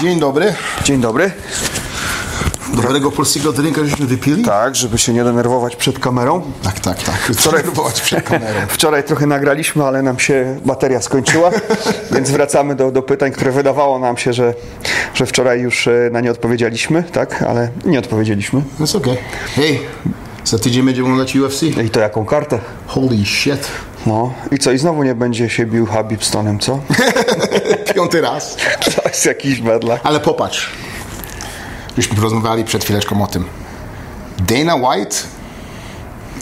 Dzień dobry. Dzień dobry. Dobrego polskiego drinka żeśmy wypili? Tak, żeby się nie denerwować przed kamerą. tak, tak. tak. Wczoraj próbować przed kamerą. Wczoraj trochę nagraliśmy, ale nam się bateria skończyła, więc wracamy do, do pytań, które wydawało nam się, że, że wczoraj już e, na nie odpowiedzieliśmy, tak, ale nie odpowiedzieliśmy. Jest okej. Hej, za tydzień będziemy oglądać UFC. I to jaką kartę? Holy shit. No i co, i znowu nie będzie się bił Habib z Tonem, co? Piąty raz. To jest jakiś medlak. Ale popatrz. Żeśmy rozmawiali przed chwileczką o tym. Dana White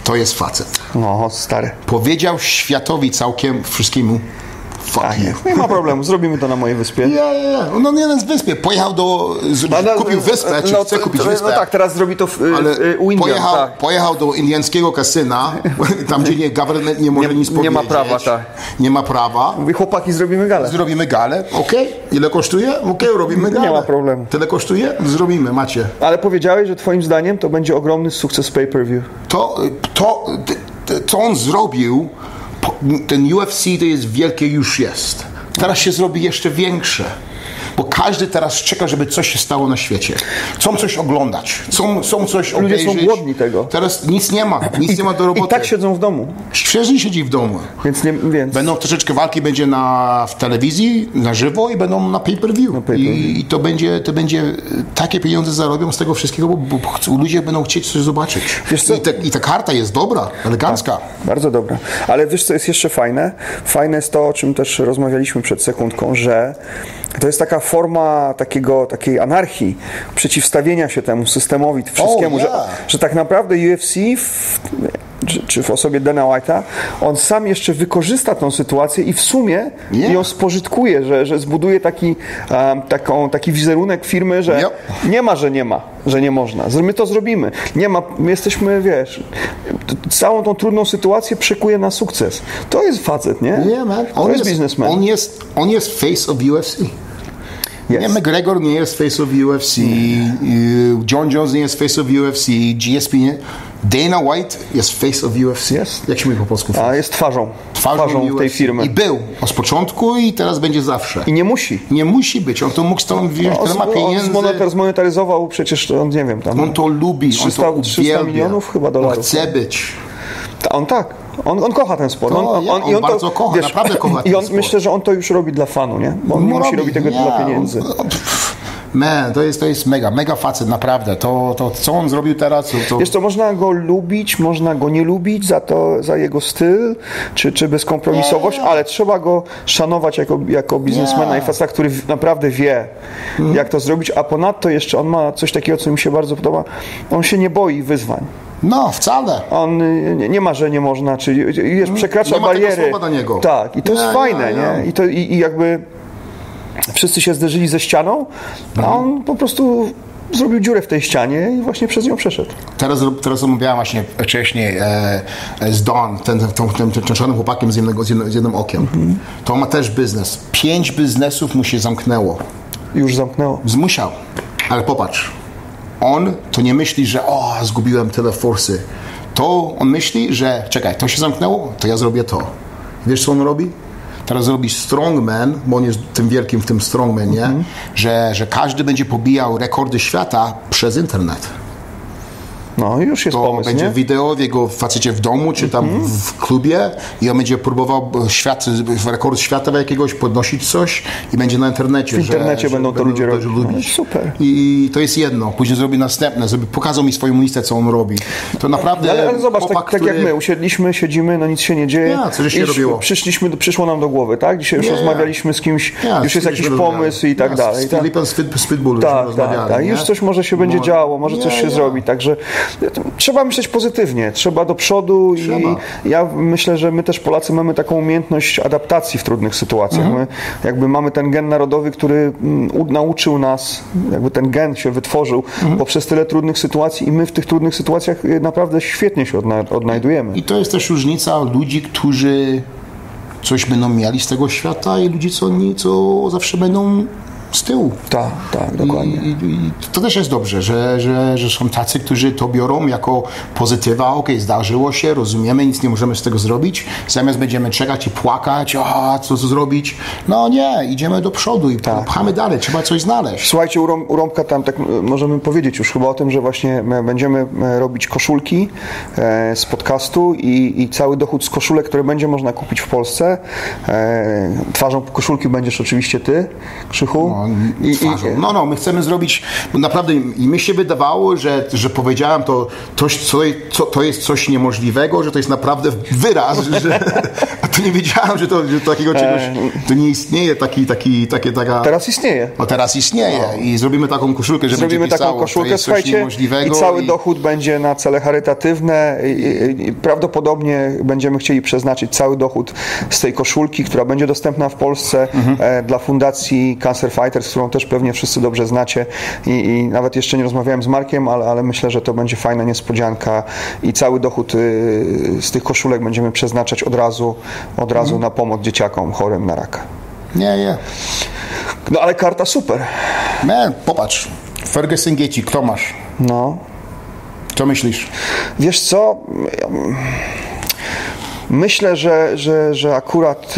to jest facet. No, stary. Powiedział światowi całkiem wszystkiemu fuck Tak. Nie ma problemu, zrobimy to na mojej wyspie. Ja, ja, ja. No nie na wyspie. Pojechał do... Z, No, no, kupił wyspę, czy no, chce to- kupić to- wyspę. No tak, teraz zrobi to w, Ale u Indian, pojechał, tak. pojechał do indyjskiego kasyna, tam gdzie nie, government nie może Nie- nic nie powiedzieć. ma prawa, tak. Nie ma prawa. Mówi, chłopaki, zrobimy galę. Zrobimy galę, okej. Ile kosztuje? Okej, robimy galę. ma problemu. Tyle kosztuje? Zrobimy, macie. Ale powiedziałeś, że twoim zdaniem to będzie ogromny sukces pay-per-view. To, to, to, co on zrobił, ten UFC to jest wielkie już jest. Teraz się zrobi jeszcze większe. Bo każdy teraz czeka, żeby coś się stało na świecie. Chcą coś oglądać, chcą, chcą coś Ludzie są obejrzeć. głodni tego. Teraz nic nie ma, nic nie ma do I roboty. tak siedzą w domu, Świeży siedzi w domu. więc nie, więc Będą troszeczkę walki będzie na, w telewizji, na żywo i będą na pay-per-view. pay-per-view. I, I to będzie, to będzie takie pieniądze zarobią z tego wszystkiego, bo, bo ludzie będą chcieć coś zobaczyć. I, te, I ta karta jest dobra, elegancka. bardzo dobra. Ale wiesz, co jest jeszcze fajne? Fajne jest to, o czym też rozmawialiśmy przed sekundką, że to jest taka forma takiego, takiej anarchii, przeciwstawienia się temu systemowi, wszystkiemu, że, yeah. że tak naprawdę UFC w, czy, czy w osobie Dana White'a, on sam jeszcze wykorzysta tą sytuację i w sumie Yeah. ją spożytkuje, że, że zbuduje taki, um, taką, taki wizerunek firmy, że Yep. nie ma, że nie ma, że nie można. My to zrobimy. Nie ma, my jesteśmy, wiesz, całą tą trudną sytuację przekuje na sukces. To jest facet, nie? Yeah, man. To jest biznesmen. On jest, on jest face of UFC. Nie, Jest. McGregor nie jest face of UFC, y, John Jones nie jest face of UFC, GSP nie. Dana White jest face of UFC. Jest. Jak się mówi po polsku? A jest twarzą, twarzą, tej UFC. firmy. I był z początku i teraz będzie zawsze. I nie musi. Nie musi być. On to mógł stąd wziąć, On, tyle ma on pieniędzy. zmonetar- zmonetaryzował przecież, on nie wiem, tam. On to lubi, 300 on to 300 uwielbia. milionów chyba dolarów. On chce być. On tak. On, on kocha ten sport. To on, ja, on bardzo kocha, naprawdę kocha I on sport. myślę, że on to już robi dla fanu, nie? Bo on nie No musi robi, robić tego nie, dla pieniędzy. Man, to jest, to jest mega, mega facet, naprawdę. To, to co on zrobił teraz, to, Wiesz to można go lubić, można go nie lubić za to, za jego styl, czy, czy bezkompromisowość, Nie, ale trzeba go szanować jako, jako biznesmena i faceta, który naprawdę wie, Mhm. jak to zrobić, a ponadto jeszcze on ma coś takiego, co mi się bardzo podoba, on się nie boi wyzwań. No, wcale. On y, nie, nie ma, że nie można, czy wiesz, przekracza Mhm. Nie ma tego bariery. słowa do niego. Tak, i to jest Nie, fajne, nie, nie? nie. I, to, i, I jakby wszyscy się zderzyli ze ścianą, a Mhm. on po prostu zrobił dziurę w tej ścianie i właśnie przez nią przeszedł. Teraz, teraz rozmawiałem właśnie wcześniej e, e, z Don, ten, ten, ten, ten czarnym chłopakiem z, jednego, z, jednym, z jednym okiem. Mhm. To ma też biznes. Pięć biznesów mu się zamknęło. Już zamknęło. Zmusiał. Ale popatrz. On to nie myśli, że o, zgubiłem tyle forsy. To on myśli, że czekaj, to się zamknęło, to ja zrobię to. Wiesz, co on robi? Teraz robi strongman, bo on jest tym wielkim w tym strongmanie, że, że każdy będzie pobijał rekordy świata przez internet. No już jest To pomysł, będzie nie? wideo w jego facecie w domu, czy tam Mhm. w klubie i on będzie próbował świat, rekord świata jakiegoś podnosić coś i będzie na internecie. W internecie będą to ludzie robić. No, super. I to jest jedno. Później zrobi następne, żeby pokazał mi swoją listę, co on robi. To naprawdę Ale, ale zobacz, tak, chłopak, tak jak który- my, usiedliśmy, siedzimy, no nic się nie dzieje. Ja, co się robiło? Przyszliśmy, przyszło nam do głowy, tak? Dzisiaj już Ja. rozmawialiśmy z kimś, Ja, już jest jakiś pomysł i tak Ja, dalej. Z tak? Filipem z, Fit, z Pitbullu Tak, tak, tak. nie? Już coś może się będzie No. działo, może coś się zrobi. Także trzeba myśleć pozytywnie, trzeba do przodu Trzeba. i ja myślę, że my też Polacy mamy taką umiejętność adaptacji w trudnych sytuacjach. Mhm. My jakby mamy ten gen narodowy, który mm, nauczył nas, jakby ten gen się wytworzył Mhm. poprzez tyle trudnych sytuacji i my w tych trudnych sytuacjach y, naprawdę świetnie się odna- odnajdujemy. I to jest też różnica ludzi, którzy coś będą mieli z tego świata i ludzi, co, nie, co zawsze będą z tyłu. Tak, tak, dokładnie. I, i, to też jest dobrze, że, że, że są tacy, którzy to biorą jako pozytywa, okej, zdarzyło się, rozumiemy, nic nie możemy z tego zrobić, zamiast będziemy czekać i płakać, a co, co zrobić, no nie, idziemy do przodu i Tak. pchamy dalej, trzeba coś znaleźć. Słuchajcie, u, Rąb- u Rąbka tam tak możemy powiedzieć już chyba o tym, że właśnie będziemy robić koszulki e, z podcastu i, i cały dochód z koszulek, które będzie można kupić w Polsce. E, twarzą koszulki będziesz oczywiście ty, Krzychu. I, i, no, no, my chcemy zrobić, bo naprawdę i mi się wydawało, że, że powiedziałem to, to, co, co, to jest coś niemożliwego, że to jest naprawdę wyraz, że, a to nie wiedziałem, że to że takiego czegoś, to nie istnieje taki, taki, takie, taka... Teraz istnieje. No teraz istnieje i zrobimy taką koszulkę, że Zrobimy taką pisało, to koszulkę, coś słuchajcie, i cały dochód będzie na cele charytatywne. I, i, i prawdopodobnie będziemy chcieli przeznaczyć cały dochód z tej koszulki, która będzie dostępna w Polsce Mhm. e, dla fundacji Cancer Fighters, którą też pewnie wszyscy dobrze znacie. I, i nawet jeszcze nie rozmawiałem z Markiem, ale, ale myślę, że to będzie fajna niespodzianka i cały dochód y, z tych koszulek będziemy przeznaczać od razu, od razu Mhm. na pomoc dzieciakom chorym na raka. Nie, nie. No ale karta super. Man, popatrz. Ferguson Gaethje, kto masz? No. Co myślisz? Wiesz co? Myślę, że, że, że akurat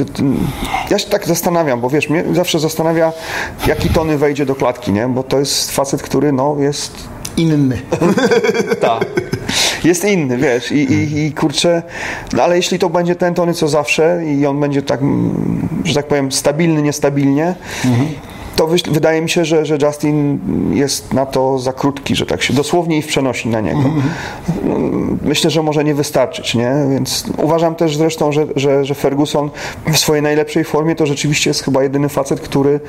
ja się tak zastanawiam, bo wiesz, mnie zawsze zastanawia, jaki Tony wejdzie do klatki, nie? Bo to jest facet, który no jest Inny. tak. Jest inny, wiesz, i, i, i kurczę, no ale jeśli to będzie ten Tony co zawsze i on będzie tak, że tak powiem, stabilny, niestabilnie, to wydaje mi się, że, że Justin jest na to za krótki, że tak się dosłownie i w przenosi na niego. Mm, Myślę, że może nie wystarczyć, nie? Więc uważam też zresztą, że, że, że Ferguson w swojej najlepszej formie to rzeczywiście jest chyba jedyny facet, który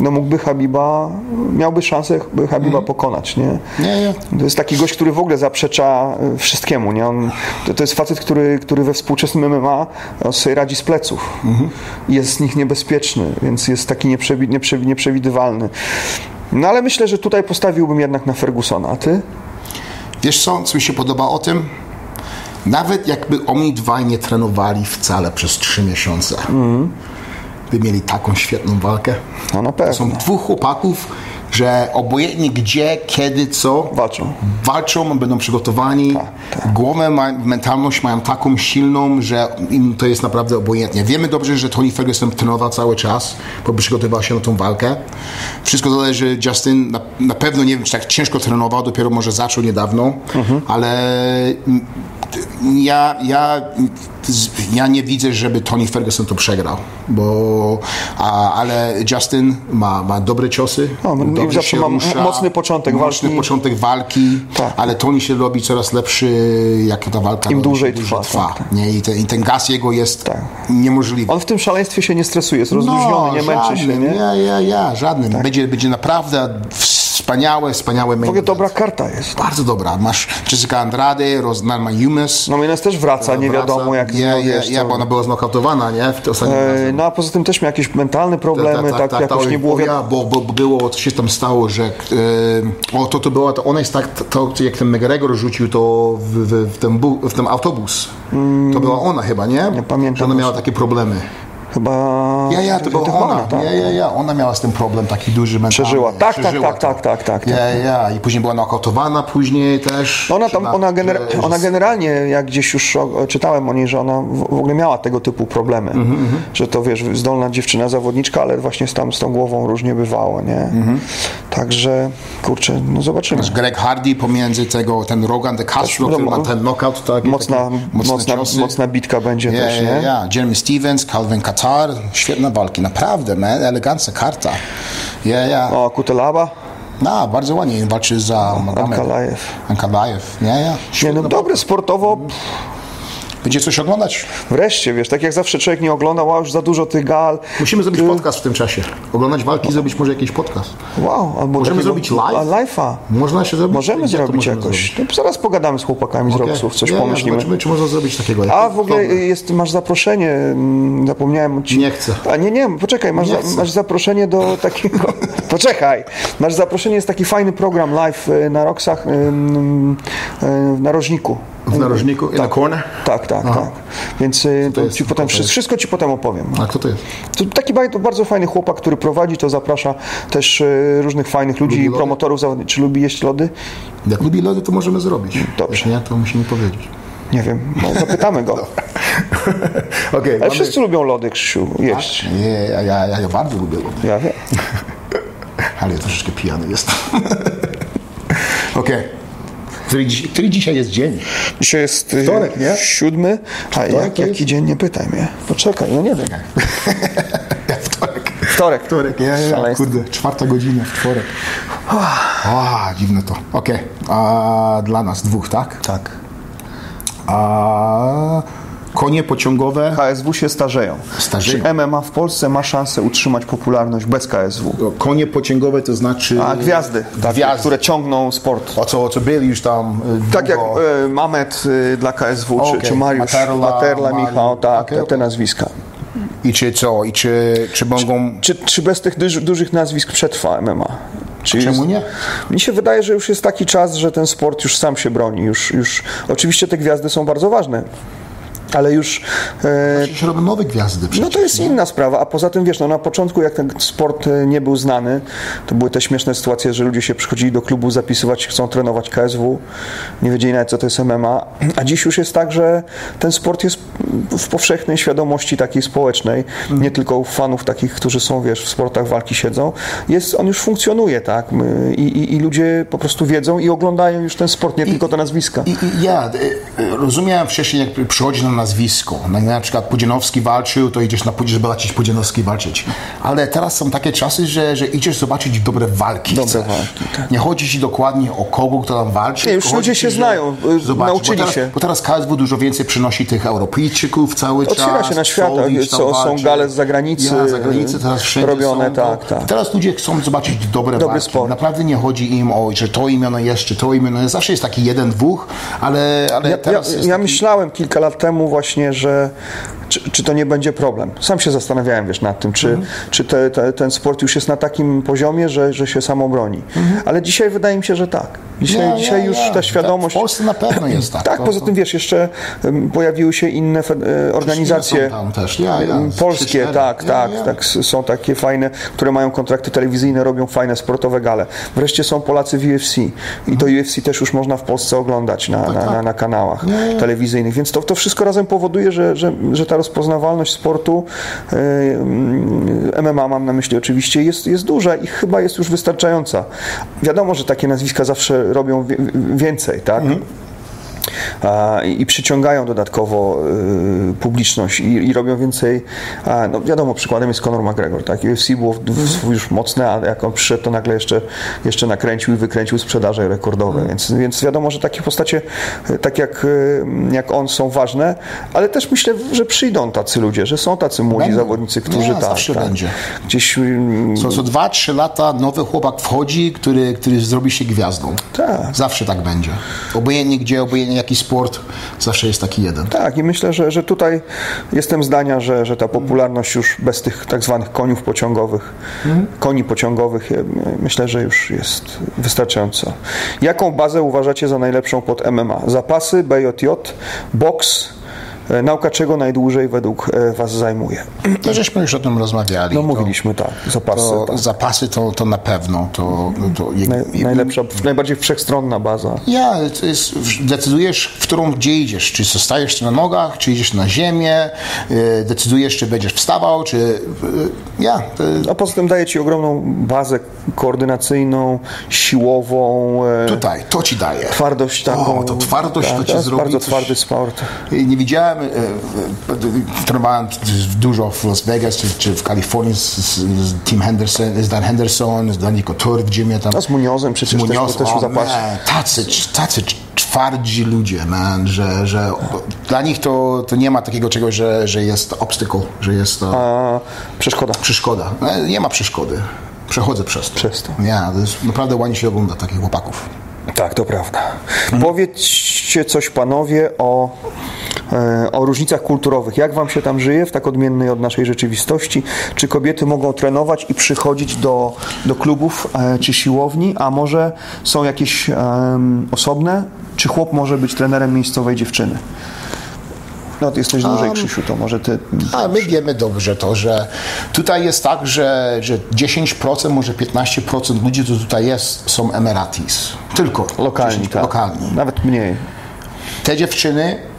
no, mógłby Habiba, miałby szansę by Habiba pokonać, nie? Nie, nie. To jest taki gość, który w ogóle zaprzecza y, wszystkiemu. Nie? On, to, to jest facet, który, który we współczesnym MMA on sobie radzi z pleców. I Jest z nich niebezpieczny, więc jest taki nieprzewi, nieprzewi, nieprzewidywalny. No ale myślę, że tutaj postawiłbym jednak na Fergusona. A ty? Wiesz co, co mi się podoba o tym? Nawet jakby oni dwaj nie trenowali wcale przez trzy miesiące, by mieli taką świetną walkę. No na pewno. Są dwóch chłopaków, że obojętnie gdzie, kiedy, co, Walczą. walczą, będą przygotowani. Tak, Głowę, ma, mentalność mają taką silną, że im to jest naprawdę obojętnie. Wiemy dobrze, że Tony Ferguson trenował cały czas, bo przygotowywał się na tą walkę. Wszystko zależy, Justin na, na pewno nie wiem, czy tak ciężko trenował, dopiero może zaczął niedawno, Mhm. ale ja, ja, ja nie widzę, żeby Tony Ferguson to przegrał, bo, a, ale Justin ma, ma dobre ciosy, No, no, dobrze się ma rusza, mocny początek mocny walki. początek walki, Tak. ale Tony się robi coraz lepszy, jak ta walka Im dłużej się trwa, tak, tak. Nie? I, ten, I ten gaz jego jest Tak. niemożliwy. On w tym szaleństwie się nie stresuje, jest rozluźniony, nie męczy się. żadnym, Nie? Tak. nie, ja, ja, żadnym. Będzie, będzie naprawdę wspaniałe, wspaniałe W main ogóle event. dobra karta jest. Bardzo dobra. Masz Jessica Andrade, Rosnalma Jumes. No Minas też wraca, nie wiadomo jak nią, ja, wiesz, to- bo ona była znokautowana, nie? W ostatnim E. No a poza tym też miał jakieś mentalne problemy, tak, jakoś oj, nie było o wiadomo. ja, bo, bo było, co się tam stało, że e, o, to, to była, to ona jest tak, to, jak ten McGregor rzucił to w, w, w, ten, bu, w ten autobus. To była ona chyba, nie? Nie pamiętam Że ona miała takie problemy. Chyba... Ja, ja, to była ona. tak. Ja, ja, ja. Ona miała z tym problem taki duży mentalny. Przeżyła. Tak, tak, Przeżyła tak, tak, tak, tak, Ja, ja. I później była nokautowana później też. Ona, tam, ona, gener, ona generalnie, jak gdzieś już czytałem o niej, że ona w ogóle miała tego typu problemy. Mhm, Że to wiesz, zdolna dziewczyna, zawodniczka, ale właśnie z, tam, z tą głową różnie bywało, nie? Mhm. Także, kurczę, no zobaczymy. Greg Hardy pomiędzy tego, ten Rogan de Castro, który ma ten knockout. Taki, Mocna, taki, mocna, mocna bitka będzie Ja, też, ja, nie? ja. Jeremy Stevens, Calvin Qatar, świetne walki, naprawdę, man, elegancka karta. Ja, ja. O, Kutelaba? No, bardzo ładnie walczy za Magomed. Ankalaev. Ankalaev, ja, ja. Nie, no dobre sportowo. Będzie coś oglądać. Wreszcie, wiesz, tak jak zawsze człowiek nie oglądał, a już za dużo tych gal. Musimy zrobić Y, podcast w tym czasie. Oglądać walki, zrobić może jakiś podcast. Wow, albo Możemy takiego- zrobić live? Live'a. Można się zrobić? Możemy Gdzie to zrobić możemy jakoś. zrobić? No, zaraz pogadamy z chłopakami z Okej. Roxów, coś pomyślimy. Zobaczymy, czy można zrobić takiego. A w ogóle jest, masz zaproszenie, mm, zapomniałem ci. Nie chcę. A nie, nie, poczekaj, masz, Nie za, masz zaproszenie do takiego. poczekaj, masz zaproszenie, jest taki fajny program live y, na Roxach, y, mm, y, w narożniku. W narożniku? In the corner? Tak, tak, tak. Więc y, to ci potem, wszystko, wszystko ci potem opowiem. A kto to jest? To taki bardzo, bardzo fajny chłopak, który prowadzi, to zaprasza też y, różnych fajnych ludzi, Lubi lody? promotorów zawodników. Czy lubi jeść lody? Jak lubi lody, to możemy zrobić. Dobrze. Jak nie, to musimy powiedzieć. Nie wiem, no, zapytamy go. Okej, Ale mamy- wszyscy lubią lody, Krzysiu, jeść. Nie, ja, ja, ja bardzo lubię lody. Ja wiem. Ale ja troszeczkę pijany jestem. Okej. Który, który dzisiaj jest dzień? Dzisiaj jest y, Wtorek, nie? siódmy. A jak, jaki jest? dzień, nie pytaj mnie. Poczekaj, no nie wiem. Wtorek. Wtorek. Wtorek, ja, ja, kurde, czwarta godzina, wtorek. A, dziwne to. Okej, a dla nas dwóch, tak? Tak. A konie pociągowe, KSW się starzeją. Starzeją. Czy MMA w Polsce ma szansę utrzymać popularność bez KSW? konie pociągowe to znaczy... A gwiazdy, takie, Gwiazdy. które ciągną sport. O co, o co byli już tam y, Tak jak długo. e, Mamet e, dla KSW, czy, Okej. czy Mariusz Materla, Materla. Michał, tak, Okej, te, te nazwiska. I czy co? I czy, czy mogą... Czy, czy bez tych duży, dużych nazwisk przetrwa MMA? Czy Czemu nie? Mi się wydaje, że już jest taki czas, że ten sport już sam się broni. Już, już, oczywiście te gwiazdy są bardzo ważne, ale już e, Przecież robią nowe gwiazdy przecież. no to jest inna sprawa, a poza tym wiesz, no na początku jak ten sport e, nie był znany, to były te śmieszne sytuacje, że ludzie się przychodzili do klubu zapisywać, chcą trenować KSW, nie wiedzieli nawet co to jest MMA, a. Dziś już jest tak, że ten sport jest w powszechnej świadomości takiej społecznej, nie tylko u fanów takich, którzy są wiesz, w sportach walki siedzą, jest, on już funkcjonuje, tak, i, i, i ludzie po prostu wiedzą i oglądają już ten sport, nie tylko te nazwiska. I, i ja y, y, rozumiem wcześniej, jak przychodzi na nazwisko. Na, na przykład Pudzianowski walczył, to idziesz na Pudzie, zobaczyć Pudzianowski walczyć. Ale teraz są takie czasy, że, że idziesz zobaczyć dobre walki. Dobre walki, tak. Nie chodzi ci dokładnie o kogo, kto tam walczy. Nie, już ludzie się znają, y, zobaczyć. nauczyli bo teraz, się. Bo teraz KSW dużo więcej przynosi tych Europejczyków cały Otwiera czas. się na świat, tam są- gale z zagranicy, Ja, zagranicy teraz robione, są, tak, tak. Teraz ludzie chcą zobaczyć dobre Dobry walki. sport. Naprawdę nie chodzi im o, że to imiono jest, czy to jest. Zawsze jest taki jeden, dwóch, ale, ale Ja, ja, teraz jest ja taki... myślałem kilka lat temu właśnie, że czy, czy to nie będzie problem. Sam się zastanawiałem wiesz, nad tym, czy, Mhm. czy te, te, ten sport już jest na takim poziomie, że, że się samo broni. Ale dzisiaj wydaje mi się, że tak. Dzisiaj, Mhm. Ja, dzisiaj ja, już ta świadomość... W Polsce na pewno jest tak. Tak, To- poza to- tym wiesz, jeszcze pojawiły się inne e, organizacje też. Ja, ja, polskie, trzy, cztery. tak, Ja, tak, ja. tak, są takie fajne, które mają kontrakty telewizyjne, robią fajne sportowe gale. Wreszcie są Polacy w UFC i to UFC też już można w Polsce oglądać na, na, na, na kanałach telewizyjnych, więc to, to wszystko razem powoduje, że, że, że ta rozpoznawalność sportu mm, MMA mam na myśli oczywiście jest, jest duża i chyba jest już wystarczająca. Wiadomo, że takie nazwiska zawsze robią więcej, tak? a, i przyciągają dodatkowo y, publiczność i, i robią więcej. No wiadomo, przykładem jest Conor McGregor. Tak? UFC było w, już mocne, a jak on przyszedł, to nagle jeszcze, jeszcze nakręcił i wykręcił sprzedaże rekordowe. Więc, więc wiadomo, że takie postacie, y, tak jak, y, jak on, są ważne, ale też myślę, że przyjdą tacy ludzie, że są tacy młodzi Będą. zawodnicy, którzy Nie, tak, zawsze tak, będzie. gdzieś. y, Co, co dwa, trzy lata nowy chłopak wchodzi, który, który zrobi się gwiazdą. Tak. Zawsze tak będzie. Obojętnie gdzie, obojętnie jaki sport, zawsze jest taki jeden. Tak, i myślę, że, że tutaj jestem zdania, że, że ta popularność już bez tych tak zwanych koniów pociągowych, koni pociągowych, e, myślę, że już jest wystarczająca. Jaką bazę uważacie za najlepszą pod MMA? Zapasy, BJJ, boks? E, Nauka czego najdłużej według e, Was zajmuje? To żeśmy już o tym rozmawiali. No To- mówiliśmy tak, zapasy. To, tak. Zapasy to, to na pewno. To, to, Naj, najlepsza, najbardziej wszechstronna baza. Ja, to jest, decydujesz, w którą gdzie idziesz. Czy zostajesz na nogach, czy idziesz na ziemię, e, decydujesz, czy będziesz wstawał, czy... Ja, to, A poza tym daje Ci ogromną bazę koordynacyjną, siłową, tutaj, to ci daje. twardość taką. O, to twardość to tak, ci jest zrobi bardzo twardy sport. Nie widziałem, e, e, trenowałem dużo w Las Vegas czy, w Kalifornii z, z, z Tim Henderson, z Dan Henderson, z Danico Tur w gymie tam. A z Muniozem przecież też- Munoz, też nie, Tacy, tacy twardzi ludzie, man, że, że dla nich to, to nie ma takiego czegoś, że, że jest obstacle, że jest to A, przeszkoda. przeszkoda. No, Nie ma przeszkody. Przechodzę przez to. Przez to. Nie, to jest naprawdę ładnie się ogląda takich chłopaków. Tak, to prawda. Powiedzcie coś panowie o, e, o różnicach kulturowych. Jak wam się tam żyje w tak odmiennej od naszej rzeczywistości? Czy kobiety mogą trenować i przychodzić do, do klubów e, czy siłowni, a może są jakieś em, osobne? Czy chłop może być trenerem miejscowej dziewczyny? No, ty jesteś dłużej, Krzysiu, to może ty... A my wiemy dobrze to, że tutaj jest tak, że, że 10%, może 15% ludzi, co tutaj jest, są emiratis. Tylko. Lokalni, 10, tak. Lokalni. Nawet mniej. Te dziewczyny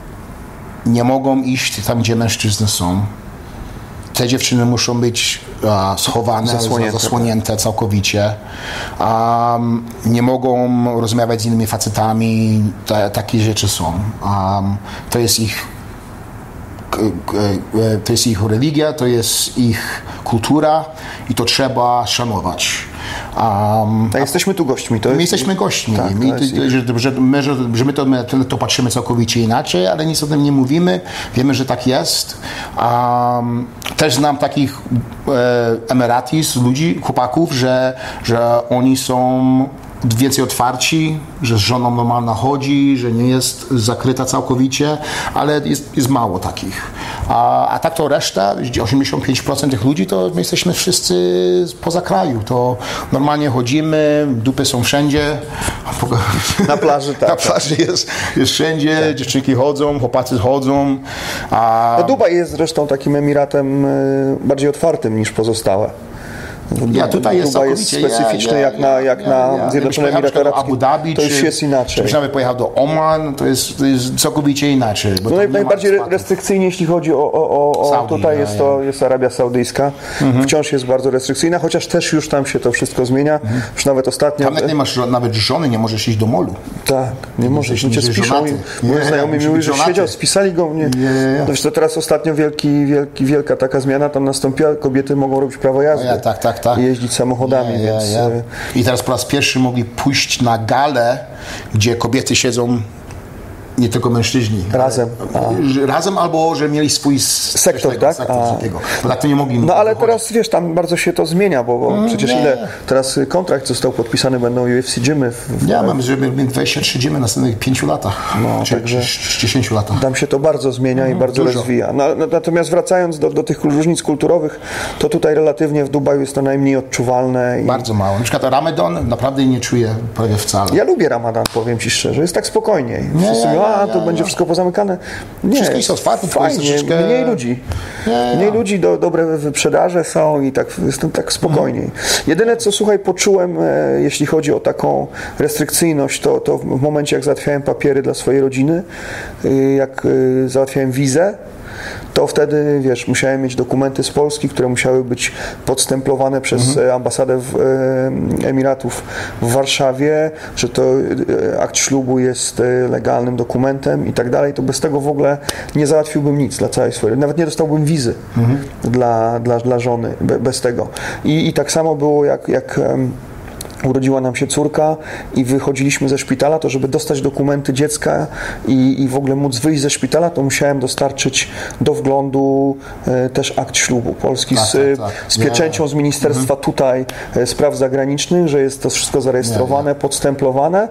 nie mogą iść tam, gdzie mężczyzny są. Te dziewczyny muszą być a, schowane, Zasłonięte. zasłonięte całkowicie. Um, nie mogą rozmawiać z innymi facetami. Ta, takie rzeczy są. Um, to jest ich to jest ich religia, to jest ich kultura i to trzeba szanować. Um, Tak, jesteśmy tu gośćmi. To My jest, jesteśmy gośćmi. Tak, my, to jest że, że, my, że, że my to, my to patrzymy całkowicie inaczej, ale nic o tym nie mówimy. Wiemy, że tak jest. Um, też znam takich e, emiratis, ludzi, chłopaków, że, że oni są więcej otwarci, że z żoną normalna chodzi, że nie jest zakryta całkowicie, ale jest, jest mało takich. A, a tak to reszta, 85% tych ludzi, to my jesteśmy wszyscy poza kraju. To normalnie chodzimy, dupy są wszędzie. Na plaży, tak, Na tak. plaży jest, jest wszędzie, dziewczynki chodzą, chłopacy chodzą. A No, Dubaj jest zresztą takim emiratem e, bardziej otwartym niż pozostałe. Ja, tutaj jest Dubaj jest specyficzny ja, ja, jak na, jak ja, na. Zjednoczone Emiraty Arabskie. Abu Dhabi, to już czy, jest inaczej. Czy nawet pojechał do Oman, to jest, to jest całkowicie inaczej. No nie najbardziej restrykcyjnie, jeśli chodzi o, o, o, o Saudi, tutaj ja, jest to jest Arabia Saudyjska. Wciąż jest bardzo restrykcyjna, chociaż też już tam się to wszystko zmienia. Już nawet ostatnio. Tam nie masz nawet żony, nie możesz iść do molu. Tak, nie możesz, Jesteś- nie jesteś spiszą. Moi Nie, znajomi mi że siedział, spisali go mnie. Nie, nie, nie. No wiesz, to teraz ostatnio wielki, wielki, wielka taka zmiana tam nastąpiła. Kobiety mogą robić prawo jazdy. Ja, tak, tak, tak. Jeździć samochodami, więc... e, I teraz po raz pierwszy mogli pójść na galę, gdzie kobiety siedzą nie tylko mężczyźni. Razem. że Razem albo, że mieli swój Sektor, takiego, tak? Sektor, takiego. Tak to nie mogli No ale wychodzić. teraz wiesz, tam bardzo się to zmienia, bo, bo przecież nie. ile teraz y, kontrakt został podpisany, będą UFC gymy. W, w, Ja mam, żeby 23 dziemy w następnych 5 latach. No, czy, także- czy, czy 10 latach. Tam się to bardzo zmienia i bardzo dużo. rozwija. No, no, natomiast wracając do, do tych różnic kulturowych, to tutaj relatywnie w Dubaju jest to najmniej odczuwalne. I Bardzo mało. Na przykład Ramadan naprawdę nie czuję prawie wcale. ja lubię Ramadan, powiem Ci szczerze. Jest tak spokojniej. Wszyscy nie, nie, a to będzie wszystko pozamykane. Nie, Wszystko jest otwarte, tylko jest fajnie, troszeczkę- mniej ludzi. Nie, nie. Mniej ludzi, do, dobre wyprzedaże są i tak jestem tak spokojniej. Mhm. Jedyne co, słuchaj, poczułem, e, jeśli chodzi o taką restrykcyjność, to, to w momencie, jak załatwiałem papiery dla swojej rodziny, y, jak y, załatwiałem wizę, to wtedy, wiesz, musiałem mieć dokumenty z Polski, które musiały być podstemplowane przez Mhm. e, ambasadę w, e, Emiratów w Warszawie, że to e, akt ślubu jest e, legalnym dokumentem i tak dalej, to bez tego w ogóle nie załatwiłbym nic dla całej swojej, nawet nie dostałbym wizy Mhm. dla, dla, dla żony be, bez tego. I, I tak samo było jak, jak urodziła nam się córka i wychodziliśmy ze szpitala, to żeby dostać dokumenty dziecka i, i w ogóle móc wyjść ze szpitala, to musiałem dostarczyć do wglądu e, też akt ślubu polski Tak, z, tak, e, tak. z Nie. pieczęcią z Ministerstwa tutaj e, Spraw Zagranicznych, że jest to wszystko zarejestrowane, podstemplowane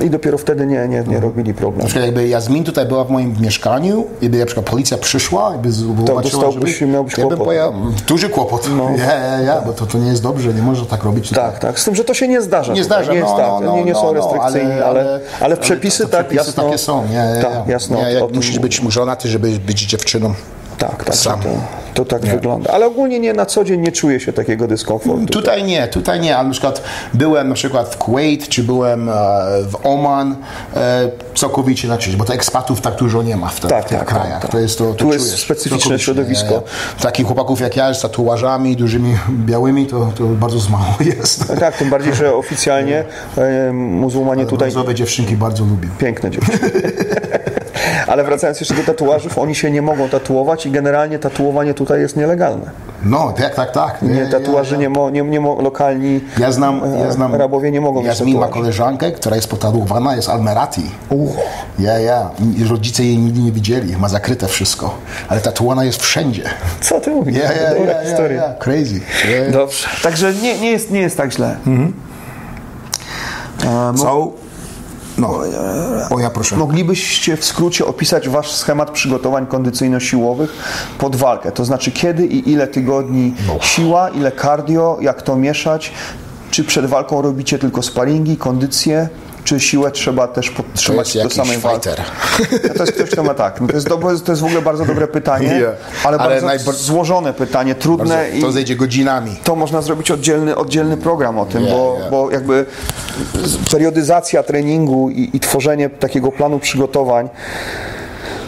i dopiero wtedy nie, nie, nie robili Na problemu. przykład jakby Jasmin tutaj była w moim mieszkaniu i by na przykład policja przyszła i by zobaczyła, dostałbyś- żeby, miałbyś kłopot. pojechał, duży kłopot. No. Ja, ja, ja, bo to, to nie jest dobrze, nie można tak robić. Tak, tak. Z tym, że to się nie zdarza. Nie zdarza, nie, jest no, tak, no, nie, nie no, są no, restrykcyjni, ale, ale, ale przepisy tak przepisy jasno. takie są. Nie, tak, nie, jasno. nie, jak musisz być żonaty, żeby być dziewczyną. Tak, tak, Sam. To, to tak wygląda. Ale ogólnie nie, na co dzień nie czuję się takiego dyskomfortu. Tutaj nie, tutaj nie, ale na przykład byłem na przykład w Kuwait, czy byłem e, w Oman, e, całkowicie inaczej, bo to ekspatów tak dużo nie ma w, te, Tak, w tych tak, krajach. tak, tak. To jest to, to Tu jest specyficzne środowisko. nie, nie. Takich chłopaków jak ja z tatuażami dużymi, białymi, to, to bardzo mało jest. Tak, tym bardziej, że oficjalnie e, muzułmanie tutaj Brązowe dziewczynki bardzo lubią. piękne dziewczyny. Ale wracając jeszcze do tatuażów, oni się nie mogą tatuować i generalnie tatuowanie tutaj jest nielegalne. No, tak, tak, tak. Nie, tatuaży nie, mo, nie, nie mo, lokalni Ja znam, ja znam Arabowie nie mogą mieć Jasmin ma koleżankę, która jest potatuowana, jest Almerati. Ja, ja. I Rodzice jej nigdy nie widzieli, ma zakryte wszystko. Ale tatuowana jest wszędzie. Co ty mówisz? Ja, ja, Dobra ja, ja, historia. ja. Crazy. Ja. Dobrze. Także nie, nie, jest, nie jest tak źle. Co? No. O, ja proszę. Moglibyście w skrócie opisać Wasz schemat przygotowań kondycyjno-siłowych pod walkę? To znaczy kiedy i ile tygodni siła, ile cardio, jak to mieszać? Czy przed walką robicie tylko sparingi, kondycję? Czy siłę trzeba też podtrzymać do samej walki? No to jest ktoś, kto ma tak. No to, jest do, to jest w ogóle bardzo dobre pytanie, Yeah. ale, Ale bardzo złożone pytanie, trudne Bardzo, i to zejdzie godzinami. to można zrobić oddzielny, oddzielny program o tym, Yeah, bo, yeah. bo jakby periodyzacja treningu i, i tworzenie takiego planu przygotowań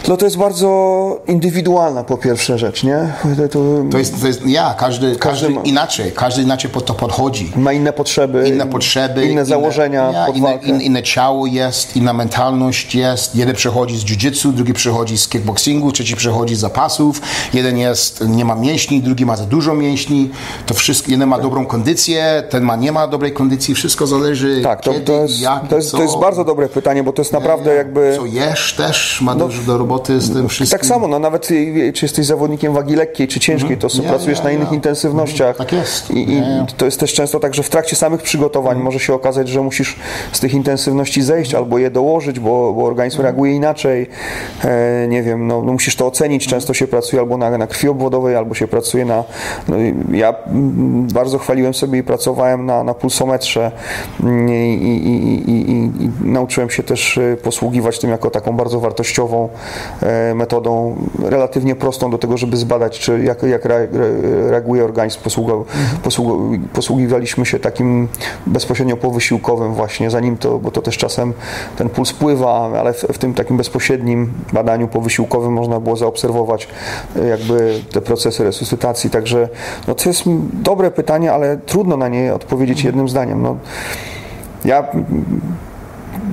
no to jest bardzo indywidualna po pierwsze rzecz, nie? To, to jest, to jest ja, każdy, każdy ma- inaczej, każdy inaczej pod to podchodzi. ma inne potrzeby, Inne potrzeby, inne założenia ja, inne, inne ciało jest, inna mentalność jest. Jeden przychodzi z jiu-jitsu, drugi przychodzi z kickboxingu, trzeci przychodzi z zapasów. Jeden jest, nie ma mięśni, drugi ma za dużo mięśni. To wszystko, jeden ma dobrą kondycję, ten ma, nie ma dobrej kondycji. Wszystko zależy tak, to, kiedy, to, jest, jak, to, jest, co. to jest bardzo dobre pytanie, bo to jest naprawdę jakby... Co jesz też, ma dużo do roboty z tym wszystkim. Tak samo, no nawet y, czy jesteś zawodnikiem wagi lekkiej czy ciężkiej, to pracujesz na innych intensywnościach. Tak jest. I, i to jest też często tak, że w trakcie samych przygotowań może się okazać, że musisz z tych intensywności zejść albo je dołożyć, bo, bo organizm reaguje inaczej. E, nie wiem, no, no musisz to ocenić. Często się pracuje albo na, na krwi obwodowej, albo się pracuje na. No, ja mm, bardzo chwaliłem sobie i pracowałem na, na pulsometrze mm, i, i, i, i, nauczyłem się też e, posługiwać tym jako taką bardzo wartościową metodą, relatywnie prostą do tego, żeby zbadać, czy jak, jak re- re- reaguje organizm. Posługu, posługu, posługiwaliśmy się takim bezpośrednio powysiłkowym właśnie, zanim to, bo to też czasem ten puls pływa, ale w, w tym takim bezpośrednim badaniu powysiłkowym można było zaobserwować e, jakby te procesy resuscytacji. Także no to jest dobre pytanie, ale trudno na nie odpowiedzieć jednym zdaniem. No, ja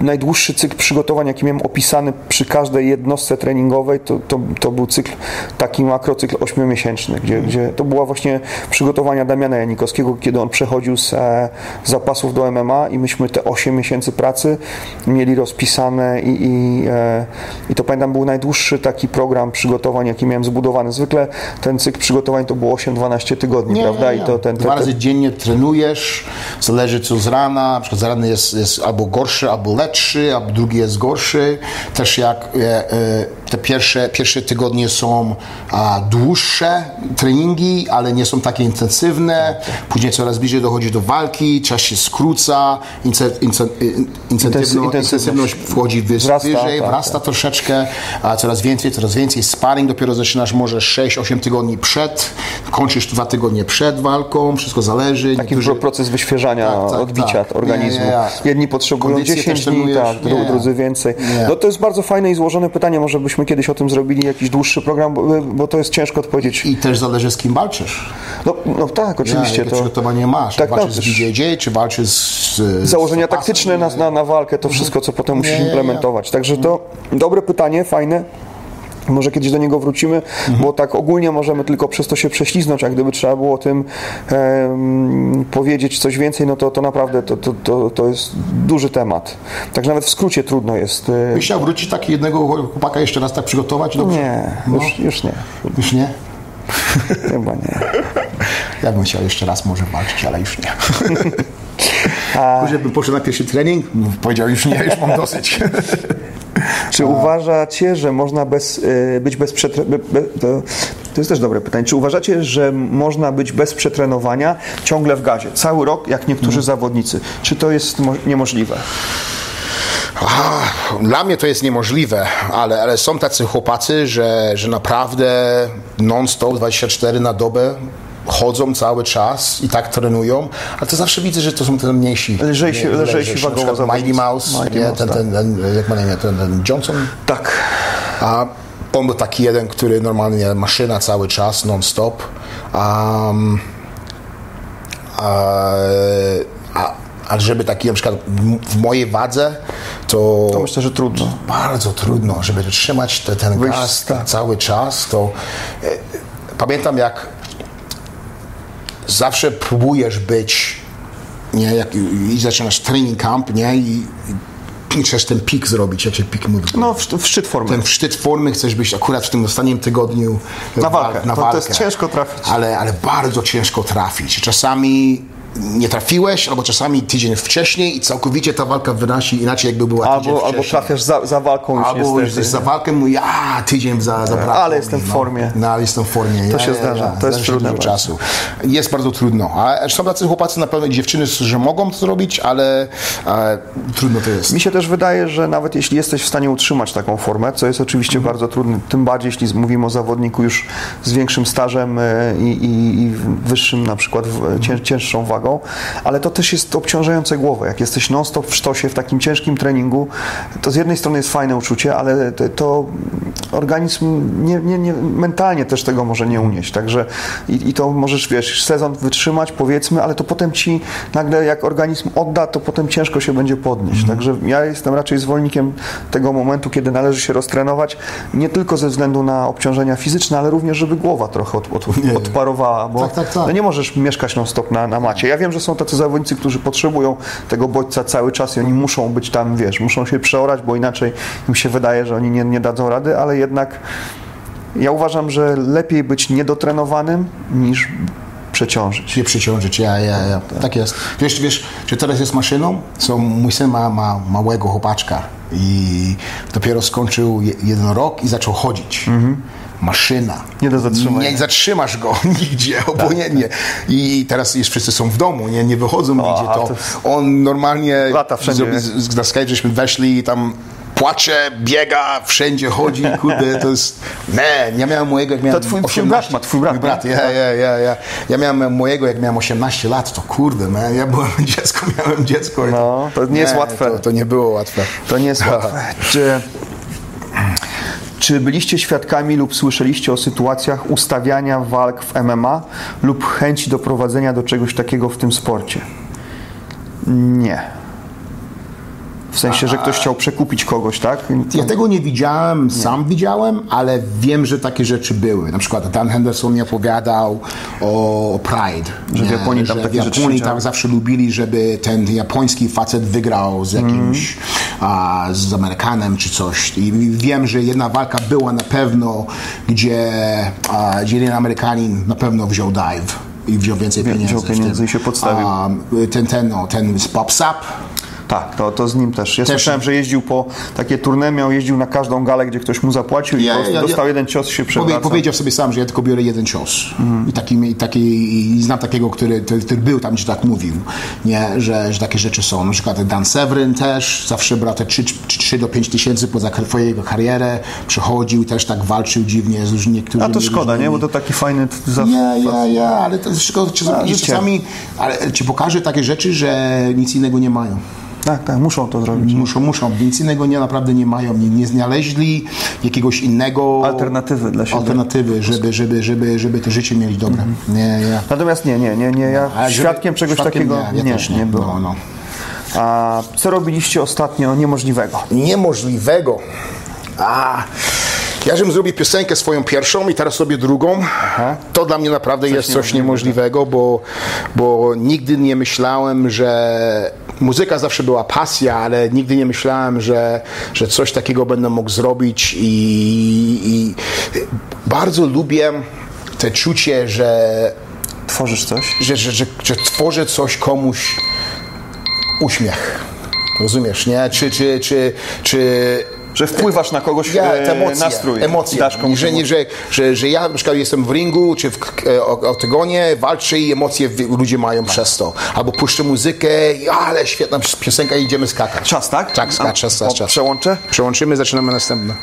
najdłuższy cykl przygotowań, jaki miałem opisany przy każdej jednostce treningowej, to, to, to był cykl, taki makrocykl ośmiomiesięczny, gdzie, gdzie to była właśnie przygotowania Damiana Janikowskiego, kiedy on przechodził z e, zapasów do MMA i myśmy te 8 miesięcy pracy mieli rozpisane i, i, e, i to pamiętam był najdłuższy taki program przygotowań, jaki miałem zbudowany. Zwykle ten cykl przygotowań to było 8-12 tygodni, prawda? I to ten, Dwa ten, razy dziennie trenujesz, zależy co z rana, na przykład z rana jest, jest albo gorszy, albo lepszy, albo drugi jest gorszy. Też jak e, e, te pierwsze, pierwsze tygodnie są a, dłuższe treningi, ale nie są takie intensywne. Później coraz bliżej dochodzi do walki, czas się skróca, ince, ince, in- intensywno, intensywność. intensywność wchodzi wys- Wzrasta, wyżej, tak, wrasta troszeczkę, a coraz więcej, coraz więcej. Sparring dopiero zaczynasz może 6-8 tygodni przed, kończysz dwa tygodnie przed walką, wszystko zależy. Taki Niektórzy- proces wyświeżania, Tak, tak, odbicia tak. organizmu. Nie, nie, nie. Jedni potrzebują Kondycję 10 też dni, tak, drudzy więcej. No to jest bardzo fajne i złożone pytanie, może byśmy kiedyś o tym zrobili jakiś dłuższy program, bo, bo to jest ciężko odpowiedzieć. I też zależy z kim walczysz. No, no tak, oczywiście. ja, jakie to przygotowanie masz. Tak, walczysz no, z BJJ, czy walczysz z... z Założenia zapasem? taktyczne na, na, na walkę, to wszystko, co potem musisz nie. implementować. Także to dobre pytanie, fajne. Może kiedyś do niego wrócimy, bo tak ogólnie możemy tylko przez to się prześliznąć, a gdyby trzeba było o tym em, powiedzieć coś więcej, no to, to naprawdę to, to, to, to jest duży temat. Także nawet w skrócie trudno jest. e, Byś chciał wrócić tak jednego chłopaka jeszcze raz tak przygotować? Dobrze? Nie, No. już, już nie. Już nie? Chyba nie. Ja bym chciał jeszcze raz może walczyć, ale już nie. Może bym poszedł na pierwszy trening? Powiedział już nie, już mam dosyć. Czy uważacie, że można bez, y, być bez przetrenowania? To, to jest też dobre pytanie. Czy uważacie, że można być bez przetrenowania ciągle w gazie? Cały rok, jak niektórzy zawodnicy. Czy to jest mo- niemożliwe? Ach, Dla mnie to jest niemożliwe, ale, ale są tacy chłopacy, że, że naprawdę non-stop 24 na dobę chodzą cały czas i tak trenują, a to zawsze widzę, że to są te mniejsi. Lżejsi- nie- lżejsi na wagowo Mighty. Mouse, Mighty nie, Mouse, ten, tak. ten, ten, jak ma na imię, ten, ten Johnson, Tak. a on był taki jeden, który normalnie maszyna cały czas, non-stop. Um, a, a, ale żeby taki na przykład w- w mojej wadze, to, To myślę, że trudno. bardzo trudno, żeby trzymać te, ten Wyjść, gaz tak. cały czas, to e, pamiętam jak zawsze próbujesz być, nie, jak i, zaczynasz training camp, nie, i, i chcesz ten pik zrobić, jak się pik mówi. No, w, w szczyt formy. ten szczyt formy chcesz być akurat w tym ostatnim tygodniu Na wal- walkę. Na To- to walkę. jest ciężko trafić. Ale, ale bardzo ciężko trafić. Czasami nie trafiłeś, albo czasami tydzień wcześniej i całkowicie ta walka wynosi inaczej, jakby była tydzień Albo, albo wcześniej. trafiasz za, za walką już Albo niestety. jesteś za walkę, mówi, a tydzień za, zabrakło Ale mi, jestem w no. formie. No, ale jestem w formie. To się zdarza. To jest trudne dużo czasu. Jest bardzo trudno. A są tacy chłopacy na pewno, dziewczyny, że mogą to zrobić, ale trudno to jest. Mi się też wydaje, że nawet jeśli jesteś w stanie utrzymać taką formę, co jest oczywiście Mhm. bardzo trudne, tym bardziej jeśli mówimy o zawodniku już z większym stażem e, i, i, i wyższym na przykład cięższą wagą, ale to też jest obciążające głowę. Jak jesteś non-stop w sztosie, w takim ciężkim treningu, to z jednej strony jest fajne uczucie, ale to, organizm nie, nie, nie, mentalnie też tego może nie unieść. Także i, i to możesz, wiesz, sezon wytrzymać, powiedzmy, ale to potem ci nagle, jak organizm odda, to potem ciężko się będzie podnieść. Także ja jestem raczej zwolennikiem tego momentu, kiedy należy się roztrenować, nie tylko ze względu na obciążenia fizyczne, ale również, żeby głowa trochę od, od, odparowała, bo Tak, tak, tak. No nie możesz mieszkać non-stop na, na macie. Ja wiem, że są tacy zawodnicy, którzy potrzebują tego bodźca cały czas i oni muszą być tam, wiesz, muszą się przeorać, bo inaczej im się wydaje, że oni nie, nie dadzą rady, ale jednak ja uważam, że lepiej być niedotrenowanym niż przeciążyć. się przyciążyć, ja, ja, ja. Tak jest. Wiesz, wiesz, że teraz jest maszyną? So, mój syn ma, ma małego chłopaczka i dopiero skończył je, jeden rok i zaczął chodzić. Maszyna. Nie do zatrzymania. Nie zatrzymasz go nigdzie, obojętnie. I teraz już wszyscy są w domu, nie, nie wychodzą nigdzie. a To to- on normalnie Lata wszędzie. na Skype żeśmy weszli i tam płacze, biega, wszędzie chodzi, kurde, to jest... Nie, ja miałem mojego, jak miałem twój- twój brat ma, twój brat, Mój brat, nie? ja, ja, ja, ja. Ja miałem mojego, jak miałem 18 lat, to kurde, man, ja byłem dziecko, miałem dziecko. No, to nie jest łatwe. To, to nie było łatwe. To nie jest łatwe. Czy, czy byliście świadkami lub słyszeliście o sytuacjach ustawiania walk w MMA lub chęci doprowadzenia do czegoś takiego w tym sporcie? Nie. W sensie, że ktoś chciał przekupić kogoś, tak? Ja tego nie widziałem, sam widziałem, ale wiem, że takie rzeczy były. Na przykład Dan Henderson mi opowiadał o Pride. Że w? Japonii tam że takie w Japonii tak zawsze lubili, żeby ten japoński facet wygrał z jakimś, a, z Amerykanem czy coś. I wiem, że jedna walka była na pewno, gdzie, a, gdzie jeden Amerykanin na pewno wziął dive. I wziął więcej Wziął pieniędzy. w pieniędzy i się podstawił. Ten, ten, no, ten z Pop Sap. Tak, to, to z nim też. Ja Też- słyszałem, że jeździł po takie tournée, miał jeździł na każdą galę, gdzie ktoś mu zapłacił i Ja- ja- ja- dostał jeden cios się Powie, przewracał. powiedział sobie sam, że ja tylko biorę jeden cios. I, taki, i, taki, I znam takiego, który, który, był tam, gdzie tak mówił, nie? Że, że takie rzeczy są. Na przykład Dan Severin też zawsze brał te 3, 3 do 5 tysięcy poza jego karierę, przechodził, też tak walczył dziwnie z różnymi. A to szkoda, nie? różnymi- Bo to taki fajny... Za... ja, ja, ja, ale to A, czasami, ale ci pokaże takie rzeczy, że nic innego nie mają. Tak, tak, muszą to zrobić. Muszą, muszą, nic innego nie, naprawdę nie mają, nie, nie znaleźli jakiegoś innego... Alternatywy dla siebie. Alternatywy, żeby, żeby, żeby, żeby to życie mieli dobre. Nie, nie. Natomiast nie, nie, nie, nie. Ja A żeby- świadkiem czegoś świadkiem takiego nie, ja nie, nie, nie. było. No, no. A co robiliście ostatnio niemożliwego? Niemożliwego. A, ja żebym zrobił piosenkę swoją pierwszą i teraz robię drugą. To dla mnie naprawdę jest coś niemożliwego, bo, bo nigdy nie myślałem, że muzyka zawsze była pasja, ale nigdy nie myślałem, że, że coś takiego będę mógł zrobić i, i bardzo lubię te czucie, że Tworzysz coś? że, że, że, że tworzę coś komuś uśmiech. Rozumiesz, nie? Czy, czy, czy, czy Że wpływasz na kogoś ja, e, te emocje, nastrój. emocje. Dasz komuś że, nie, że, że, że ja na przykład jestem w ringu, czy w oktagonie, walczę i emocje ludzie mają przez to. Albo puszczę muzykę ale świetna piosenka i idziemy skakać. Czas, tak? Tak, skacz, czas, czas, czas. Przełączę? Przełączymy, zaczynamy następne.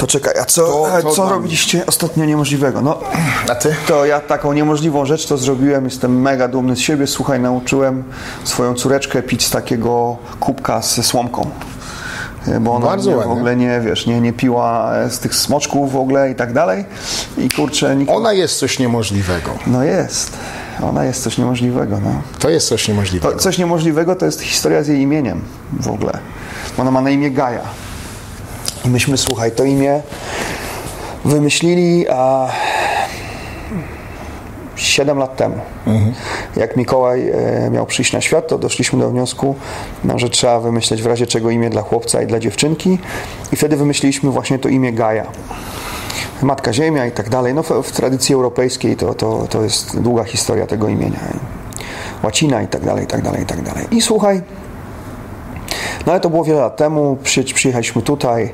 To czekaj, a co, To- to co robiliście ostatnio niemożliwego? No, A ty? to ja taką niemożliwą rzecz to zrobiłem, jestem mega dumny z siebie. Słuchaj, nauczyłem swoją córeczkę pić z takiego kubka ze słomką. E, Bo ona Bardzo nie, w ogóle nie, wiesz, nie, nie piła e, z tych smoczków w ogóle i tak dalej. I kurczę, nikt... Ona jest coś niemożliwego. No jest. Ona jest coś niemożliwego, no. To jest coś To, niemożliwego. coś niemożliwego to jest historia z jej imieniem w ogóle. Ona ma na imię Gaja. I myśmy, słuchaj, to imię wymyślili a, 7 lat temu. Jak Mikołaj e, miał przyjść na świat, to doszliśmy do wniosku, no, że trzeba wymyśleć w razie czego imię dla chłopca i dla dziewczynki. I wtedy wymyśliliśmy właśnie to imię Gaja. Matka Ziemia i tak dalej. No w, w tradycji europejskiej to, to, to jest długa historia tego imienia. Łacina i tak dalej, i tak dalej, i tak dalej. I słuchaj, no ale to było wiele lat temu, przy, przyjechaliśmy tutaj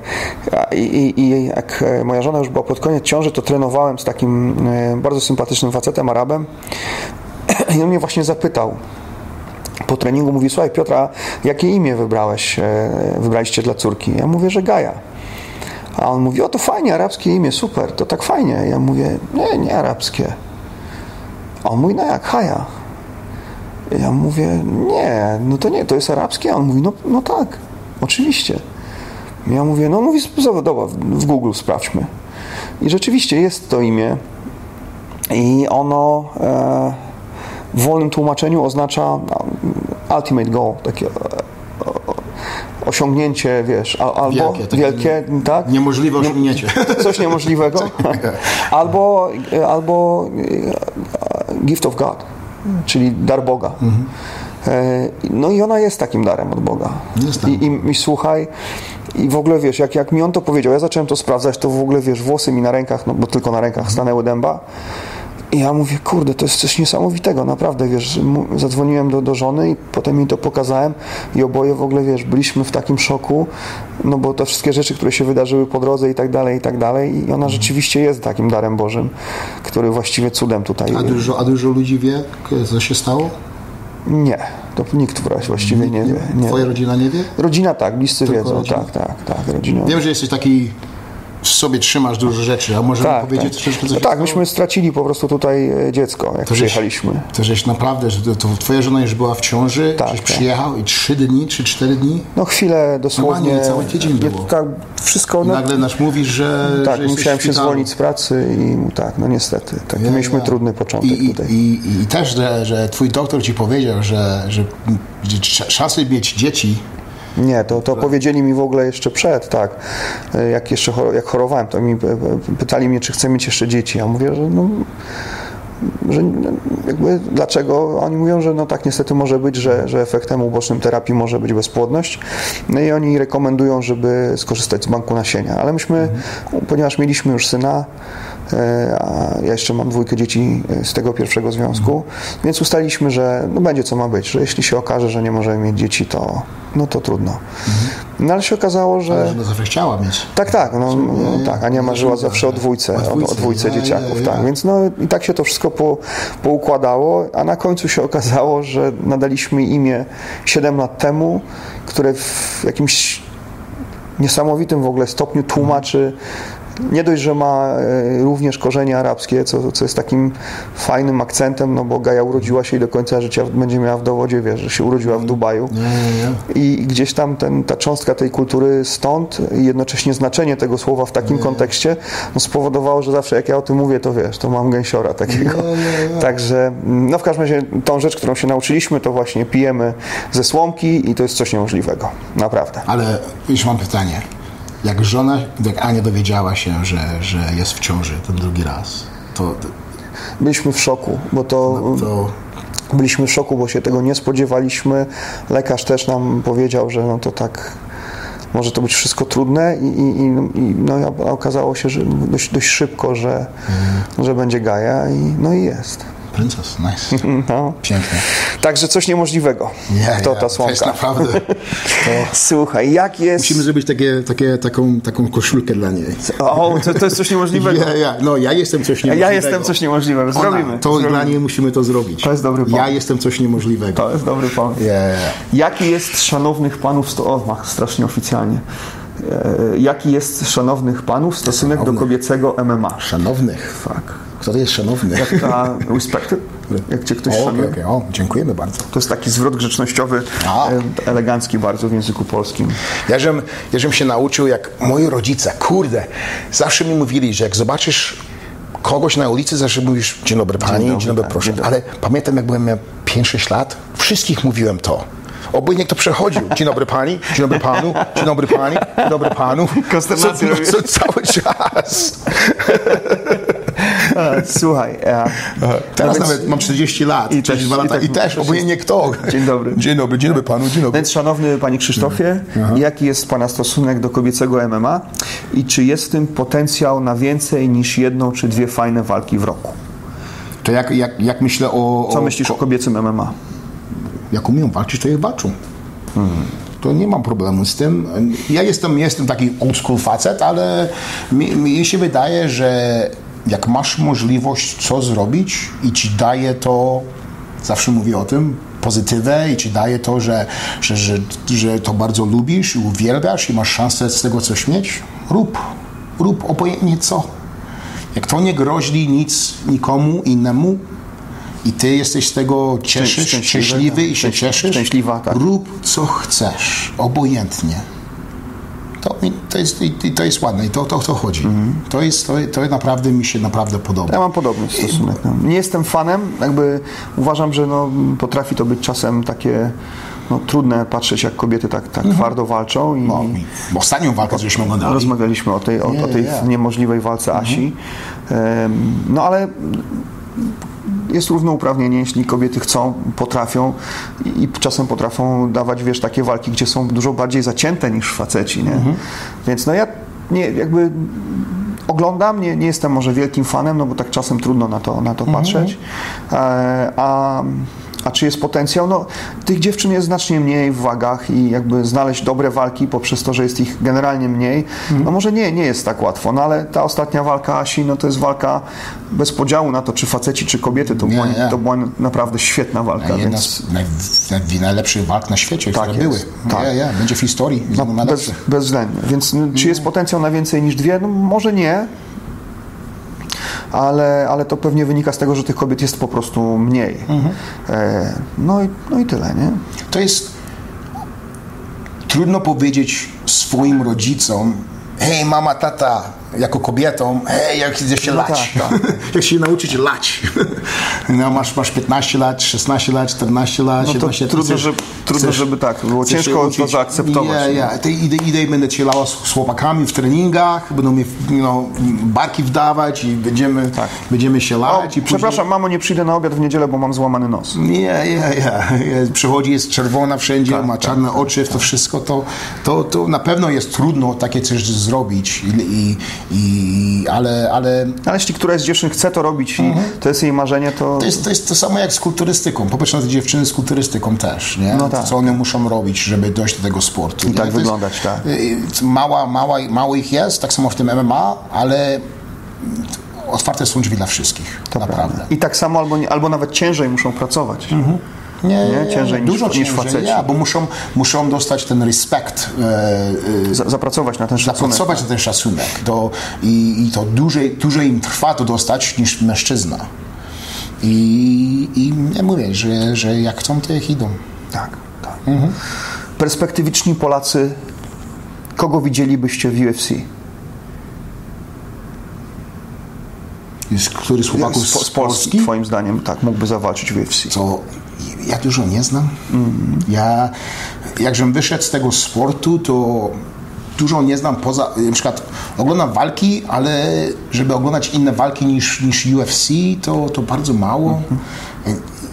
i, i, i jak e, moja żona już była pod koniec ciąży, to trenowałem z takim e, bardzo sympatycznym facetem, Arabem i on mnie właśnie zapytał po treningu, mówi, słuchaj Piotra, jakie imię wybrałeś, e, wybraliście dla córki? Ja mówię, że Gaja. A on mówi, o to fajnie, arabskie imię, super, to tak fajnie. Ja mówię, nie, nie arabskie. A on mówi, no jak, Haja. Ja mówię, nie, no to nie, to jest arabskie. A on mówi, no, no tak, oczywiście. Ja mówię, no mówi, dobra, w Google sprawdźmy. I rzeczywiście jest to imię i ono e, w wolnym tłumaczeniu oznacza no, ultimate goal, takie e, osiągnięcie, wiesz, albo Wielkie, takie wielkie, tak? Niemożliwe osiągnięcie. Coś niemożliwego. albo, albo e, gift of God, czyli dar Boga. E, No i ona jest takim darem od Boga. I, i, I słuchaj, i w ogóle wiesz, jak, jak mi on to powiedział, ja zacząłem to sprawdzać, to w ogóle wiesz, włosy mi na rękach, no bo tylko na rękach stanęły dęba. I ja mówię, kurde, to jest coś niesamowitego, naprawdę, wiesz, zadzwoniłem do, do żony i potem mi to pokazałem i oboje w ogóle, wiesz, byliśmy w takim szoku, no bo te wszystkie rzeczy, które się wydarzyły po drodze i tak dalej, i tak dalej i ona rzeczywiście jest takim darem Bożym, który właściwie cudem tutaj... A dużo, a dużo ludzi wie, co się stało? Nie, to nikt właściwie nie wie. Nie. Twoja rodzina nie wie? Rodzina tak, bliscy Tylko wiedzą, rodzina. tak, tak, tak, rodzina. Wiem, że jesteś taki w sobie trzymasz dużo rzeczy, a możemy Tak, powiedzieć tak. troszeczkę, co No tak, myśmy stracili po prostu tutaj e, dziecko, jak To żeś- przyjechaliśmy. To żeś naprawdę, że to, to twoja żona już była w ciąży, Tak, żeś tak. przyjechał i trzy dni, czy cztery dni No chwilę dosłownie. Normalnie cały tydzień było. Tak, wszystko. i No, nagle nasz mówisz, że tak, że musiałem się zwolnić z pracy i tak, no niestety. Tak, Ja, mieliśmy ja. trudny początek I, i, tutaj. I, i też, że, że twój doktor ci powiedział, że, że, szansy mieć dzieci Nie, to, to powiedzieli mi w ogóle jeszcze przed, tak. E, Jak jeszcze jak chorowałem, to mi e, e, pytali mnie, czy chcę mieć jeszcze dzieci. Ja mówię, że no, że jakby dlaczego? Oni mówią, że no tak niestety może być, że, że efektem ubocznym terapii może być bezpłodność. No i oni rekomendują, żeby skorzystać z banku nasienia. Ale myśmy, ponieważ mieliśmy już syna, a ja jeszcze mam dwójkę dzieci e, z tego pierwszego związku, więc ustaliliśmy, że no będzie co ma być, że jeśli się okaże, że nie możemy mieć dzieci, to, no to trudno. No ale się okazało, że... ale zawsze chciała mieć. Tak, tak, no, no, tak. Ania marzyła zawsze o dwójce, O o, dwójce, dzieciaków, tak. Więc no i tak się to wszystko po, poukładało, a na końcu się okazało, że nadaliśmy imię 7 lat temu, które w jakimś niesamowitym w ogóle stopniu tłumaczy nie dość, że ma e, również korzenie arabskie, co, co jest takim fajnym akcentem, no bo Gaja urodziła się i do końca życia będzie miała w dowodzie, wiesz, że się urodziła w Dubaju. I gdzieś tam ten, ta cząstka tej kultury stąd i jednocześnie znaczenie tego słowa w takim kontekście no spowodowało, że zawsze jak ja o tym mówię, to wiesz, to mam gęsiora takiego. Także, no w każdym razie tą rzecz, którą się nauczyliśmy, to właśnie pijemy ze słomki i to jest coś niemożliwego. Naprawdę. Ale już mam pytanie. Jak żona, jak Ania dowiedziała się, że, że jest w ciąży ten drugi raz, to, Byliśmy w szoku, bo to, to byliśmy w szoku, bo się tego nie spodziewaliśmy. Lekarz też nam powiedział, że no to tak może to być wszystko trudne i, i, i no, okazało się, że dość, dość szybko, że, że będzie Gaja i no i jest. Princess, nice. No. Pięknie. Także coś niemożliwego. Nie, to nie, ta To jest słomka. naprawdę... To Słuchaj, jak jest... musimy zrobić takie, takie, taką, taką koszulkę dla niej. O, to, to jest coś niemożliwego. Ja, ja, no, ja jestem coś niemożliwego. Ja jestem coś niemożliwego. Zrobimy. Ona, to Zrobimy. dla niej musimy to zrobić. To jest dobry pomysł. Ja jestem coś niemożliwego. To jest dobry pomysł. Ja. Jaki jest szanownych panów, sto... o, strasznie oficjalnie. E, jaki jest szanownych panów stosunek do Szanownych. kobiecego MMA? Szanownych. Fuck. Kto to jest szanowny? A respected? Jak cię ktoś O, szanuje? okej. O, dziękujemy bardzo. To jest taki zwrot grzecznościowy, A. e, elegancki bardzo w języku polskim. Ja żem, ja żem się nauczył, jak moi rodzice, kurde, zawsze mi mówili, że jak zobaczysz kogoś na ulicy zawsze mówisz dzień dobry pani, dzień dobry, dobry, tak, proszę. dzień dobry. Ale pamiętam jak byłem miał 5-6 lat, wszystkich mówiłem to. Obojętnie kto przechodził. Dzień dobry pani, dzień dobry panu, dzień dobry pani, dzień dobry panu. Konsternację Co- co- Cały czas. Słuchaj, e, Teraz więc- nawet mam 40 lat, I 42 też- i lata tak- i też, obojętnie kto. Dzień dobry. Dzień dobry, dzień dobry panu, dzień dobry. Więc szanowny panie Krzysztofie, jaki jest pana stosunek do kobiecego MMA i czy jest w tym potencjał na więcej niż jedną czy dwie fajne walki w roku? To jak, jak, jak myślę o... Co o, myślisz o kobiecym MMA? jak umieją walczyć, to jak walczą. To nie mam problemu z tym. Ja jestem, jestem taki old school facet, ale mi, mi się wydaje, że jak masz możliwość co zrobić i ci daje to, zawsze mówię o tym, pozytywę i ci daje to, że, że, że, że to bardzo lubisz i uwielbiasz i masz szansę z tego coś mieć, rób. Rób obojętnie co. Jak to nie groźli nic nikomu innemu, i ty jesteś z tego cieszysz, Szczęśliwy, szczęśliwy i się tak. cieszysz, Szczęśliwa, tak. rób co chcesz, obojętnie. To, mi- to, jest, i- to jest ładne i to, to o to chodzi. Mhm. To, jest, to, to naprawdę mi się naprawdę podoba. Ja mam podobny stosunek. No. Nie jestem fanem, jakby uważam, że no, potrafi to być czasem takie no, trudne patrzeć, jak kobiety tak, tak twardo walczą i No, ostatnią walkę, żeśmy oglądali, rozmawialiśmy o tej, o, Nie, o tej. Mhm. niemożliwej walce Asi. Em, No ale jest równouprawnienie, jeśli kobiety chcą, potrafią i, i czasem potrafią dawać, wiesz, takie walki, gdzie są dużo bardziej zacięte niż faceci, nie? Mhm. Więc no ja nie, jakby oglądam, nie, nie jestem może wielkim fanem, no bo tak czasem trudno na to, na to Mhm. patrzeć. E, a, a czy jest potencjał? No, tych dziewczyn jest znacznie mniej w wagach i jakby znaleźć dobre walki poprzez to, że jest ich generalnie mniej, Mhm. no może nie, nie jest tak łatwo, no ale ta ostatnia walka Asi, no to jest walka bez podziału na to, czy faceci, czy kobiety, to, Nie, była, nie. to była naprawdę świetna walka, Jedna więc z naj, naj, najlepszych walk na świecie, które jest. były. Tak. Ja, ja, będzie w historii. no, bez, bezwzględnie. Więc no, czy jest potencjał na więcej niż dwie? No może nie, ale, ale to pewnie wynika z tego, że tych kobiet jest po prostu mniej. E, no, i, no i tyle, nie? To jest trudno powiedzieć swoim rodzicom, hej mama, tata, jako kobietom, hej, jak się No lać. tak, jak się nauczyć lać. no, masz, masz 15 lat, 16 lat, 14 lat, No to 17 trudno, chcesz- żeby- trudno, żeby tak, było ciężko to zaakceptować, Ja, no. ja. Idę, idę i będę cię lała z, z chłopakami w treningach, będą mi know, barki wdawać i będziemy, Tak. będziemy się O, lać. i później- przepraszam, mamo, nie przyjdę na obiad w niedzielę, bo mam złamany nos. nie, nie, nie. Przychodzi, jest czerwona wszędzie, Tak, ma tak, czarne oczy, to wszystko, to, to, to na pewno jest trudno takie coś zrobić, I, i, i, ale, ale Ale jeśli któraś z dziewczyn chce to robić i to jest jej marzenie, to... to jest, to jest to samo jak z kulturystyką. Popatrz na te dziewczyny z kulturystyką też, nie? No tak. Co one muszą robić, żeby dojść do tego sportu. I nie? tak To jest- wyglądać, tak. y, Mała, mała, mało ich jest, tak samo w tym MMA, ale otwarte są drzwi dla wszystkich, To naprawdę. prawda. I tak samo albo, albo nawet ciężej muszą pracować. Nie, Nie? Ciężej niż- dużo niż ciężej, faceci. Ja, bo muszą, muszą dostać ten respekt, e, e, Za, zapracować na ten szacunek. zapracować na ten szacunek. To, i, I to dłużej, dłużej im trwa to dostać niż mężczyzna. I, i ja mówię, że, że jak chcą, to jak idą. Tak, tak. Perspektywiczni Polacy, kogo widzielibyście w UFC? Jest któryś z chłopaków Z, z Polski, twoim zdaniem, tak, mógłby zawalczyć w UFC. co ja dużo nie znam. Ja, jakżem wyszedł z tego sportu, to dużo nie znam poza, na przykład oglądam walki, ale żeby oglądać inne walki niż, niż UFC, to, to bardzo mało.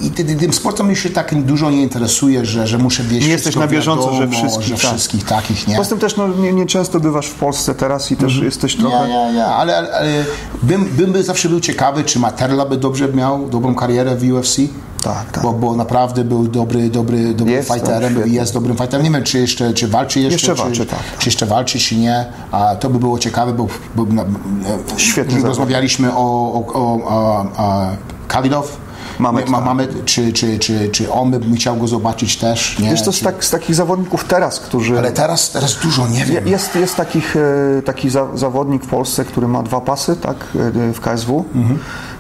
I ty, ty, tym sportem mi się tak dużo nie interesuje, że, że muszę wiedzieć Nie jesteś na bieżąco, że wiadomo, wszystkich, że tak. wszystkich takich, nie? Poza tym też no, nie, nie często bywasz w Polsce teraz i też jesteś trochę... Ja, ja, ja, ale, ale, ale bym, bym by zawsze był ciekawy, czy Materla by dobrze miał dobrą karierę w UFC. Tak, tak. Bo, bo naprawdę był dobry, dobry, dobrym Jest, tak, fighterem świetny. i jest dobrym fighterem. Nie wiem, czy jeszcze czy walczy jeszcze, Jeszcze czy, walczy, tak. czy jeszcze walczy, czy nie. A to by było ciekawe, bo, bo Świetny rozmawialiśmy o, o, o, o, o Kalidow. Mamet, Ma, tak. Mamet, czy, czy, czy, czy on by chciał go zobaczyć też? Nie? Wiesz co, z, tak, z takich zawodników teraz, którzy... ale teraz, teraz dużo nie wiem. Jest, jest takich, e, taki za, zawodnik w Polsce, który ma dwa pasy tak, e, w KSW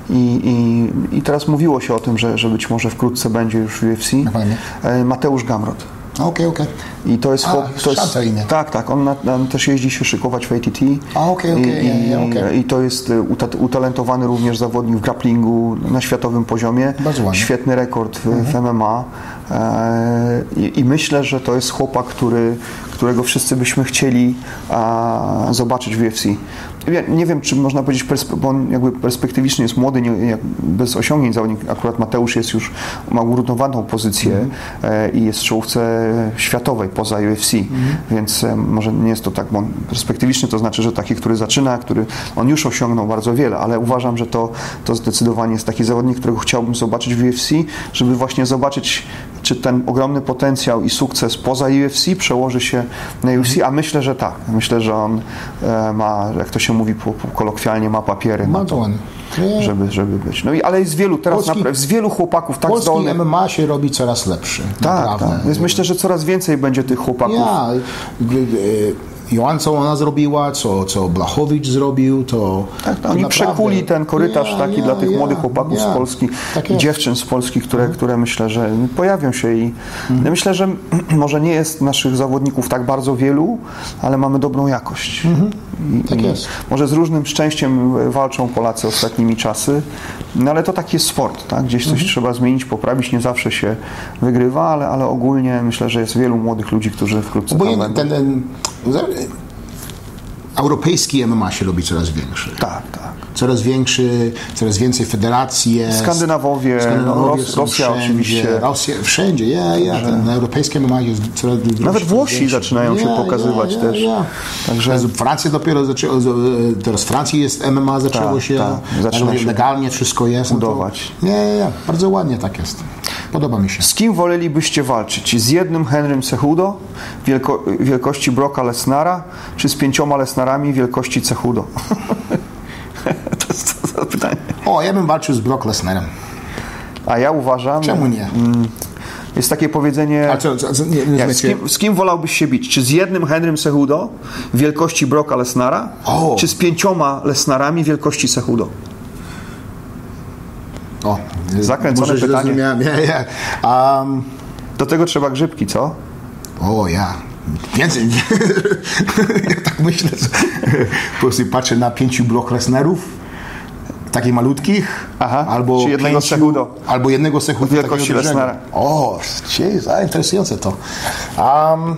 I, i, i teraz mówiło się o tym, że, że być może wkrótce będzie już w UFC. fajnie. E, Mateusz Gamrot. Okej, okej. I to jest A, chłop, to jest, imię. Tak, tak. On, na, on też jeździ się szykować w ATT. A, okej, okej, I, ja, ja, i, to jest uta- utalentowany również zawodnik w grapplingu na światowym poziomie. Bardzo ładnie. Świetny rekord w, w MMA. E, i, I myślę, że to jest chłopak, który, którego wszyscy byśmy chcieli a, zobaczyć w UFC. Nie, nie wiem, czy można powiedzieć, bo on jakby perspektywicznie jest młody, nie, bez osiągnięć zawodnik. Akurat Mateusz jest już, ma ugruntowaną pozycję Mhm. e, i jest w czołówce światowej poza UFC, Mhm. więc e, może nie jest to tak, bo on perspektywicznie to znaczy, że taki, który zaczyna, który on już osiągnął bardzo wiele, ale uważam, że to, to zdecydowanie jest taki zawodnik, którego chciałbym zobaczyć w UFC, żeby właśnie zobaczyć, czy ten ogromny potencjał i sukces poza UFC przełoży się na UFC, a myślę, że tak. Myślę, że on e, ma, jak to się mówi po, po kolokwialnie, ma papiery na Bardzo to, żeby, żeby być. No i ale jest wielu, teraz Polski- naprawdę, z wielu chłopaków tak Polski zdolnych. MMA się robi coraz lepszy. Tak, naprawdę. tak. Więc myślę, że coraz więcej będzie tych chłopaków. Ja, Joan, co ona zrobiła, co, co Blachowicz zrobił, to... Tak, to oni naprawdę- przekuli ten korytarz Ja, taki ja, dla tych ja, młodych chłopaków z Polski Tak dziewczyn z Polski, które, które myślę, że pojawią się i ja myślę, że może nie jest naszych zawodników tak bardzo wielu, ale mamy dobrą jakość. I, Tak i jest. Może z różnym szczęściem walczą Polacy ostatnimi czasy, no ale to taki jest sport, tak? Gdzieś coś trzeba zmienić, poprawić, nie zawsze się wygrywa, ale, ale ogólnie myślę, że jest wielu młodych ludzi, którzy wkrótce Obojętnie będą. ten, ten, europejski MMA się robi coraz większy. Tak, tak. Coraz większy, coraz więcej federacji jest. Skandynawowie, Skandynavowie Ros- są Rosja wszędzie, oczywiście. Rosja, wszędzie, ja, ja. Ten, na europejskim MMA jest coraz Nawet Włosi większy. zaczynają się pokazywać też. Także- Francja dopiero zaczęła, teraz w Francji jest MMA zaczęło Tak, się, tak. Zaczyna się legalnie wszystko jest. no to- budować. Nie, nie, nie, bardzo ładnie tak jest. Podoba mi się. Z kim wolelibyście walczyć? Z jednym Henrym Cechudo wielko, wielkości Broka Lesnara, czy z pięcioma Lesnarami wielkości Cechudo? to jest to, to pytanie. O, ja bym walczył z Brock Lesnarem. A ja uważam... Czemu nie? Jest takie powiedzenie... A co, co, co nie, nie Jak, z, kim, z kim wolałbyś się bić? Czy z jednym Henrym Cechudo wielkości Broka Lesnara, czy z pięcioma Lesnarami wielkości Cechudo? O, Zakręcone może pytanie. zrozumiałem. Um, Do tego trzeba grzybki, co? o, ja. Więcej. ja tak myślę. że- Po prostu patrzę na pięciu Brock Lesnarów, takich malutkich, Aha, albo czy jednego pięciu, albo jednego Wielkości. Lesnara. O, jeez, a interesujące to. Um,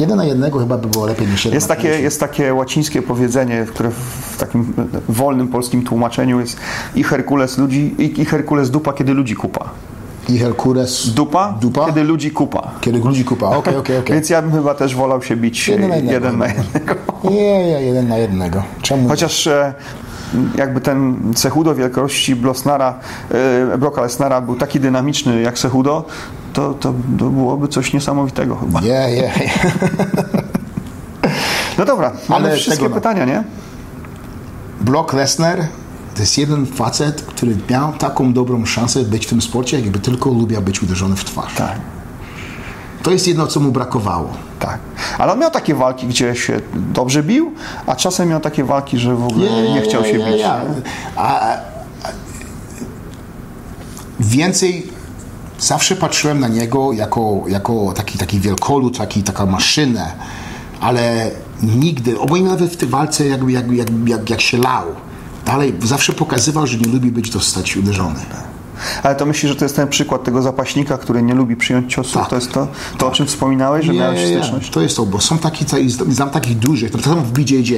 jeden na jednego chyba by było lepiej niż jeden Jest takie, jest takie łacińskie powiedzenie, które w takim wolnym polskim tłumaczeniu jest i Herkules ludzi, i, i Herkules dupa, kiedy ludzi kupa. I Herkules. Dupa, Dupa? kiedy ludzi kupa. Kiedy ludzi kupa. Okej, okej, okej. Więc ja bym chyba też wolał się bić Jeden na jednego. jeden na jednego. Nie, nie, jeden na jednego. Czemu? Chociaż e, jakby ten Cechudo wielkości Blosnara, e, Broka Lesnara był taki dynamiczny jak Cechudo, to, to, to byłoby coś niesamowitego chyba. Nie, nie. No dobra, mamy Ale wszystkie tego no. pytania, nie? Brock Lesnar to jest jeden facet, który miał taką dobrą szansę być w tym sporcie, jakby tylko lubiał być uderzony w twarz. Tak. To jest jedno, co mu brakowało. Tak. Ale on miał takie walki, gdzie się dobrze bił, a czasem miał takie walki, że w ogóle nie, chciał się nie, bić. nie. A, a, więcej zawsze patrzyłem na niego jako, jako taki, taki wielkolud, taki, taka maszynę, ale nigdy, obojętnie nawet w tej walce jakby, jak, jak, jak, jak się lał, dalej zawsze pokazywał, że nie lubi być dostać uderzony. Ale to myślisz, że to jest ten przykład tego zapaśnika, który nie lubi przyjąć ciosów? Tak. To jest to, to o czym wspominałeś, że miałeś styczność? to jest to, bo są taki, taki znam takich dużych, tak samo w BJJ.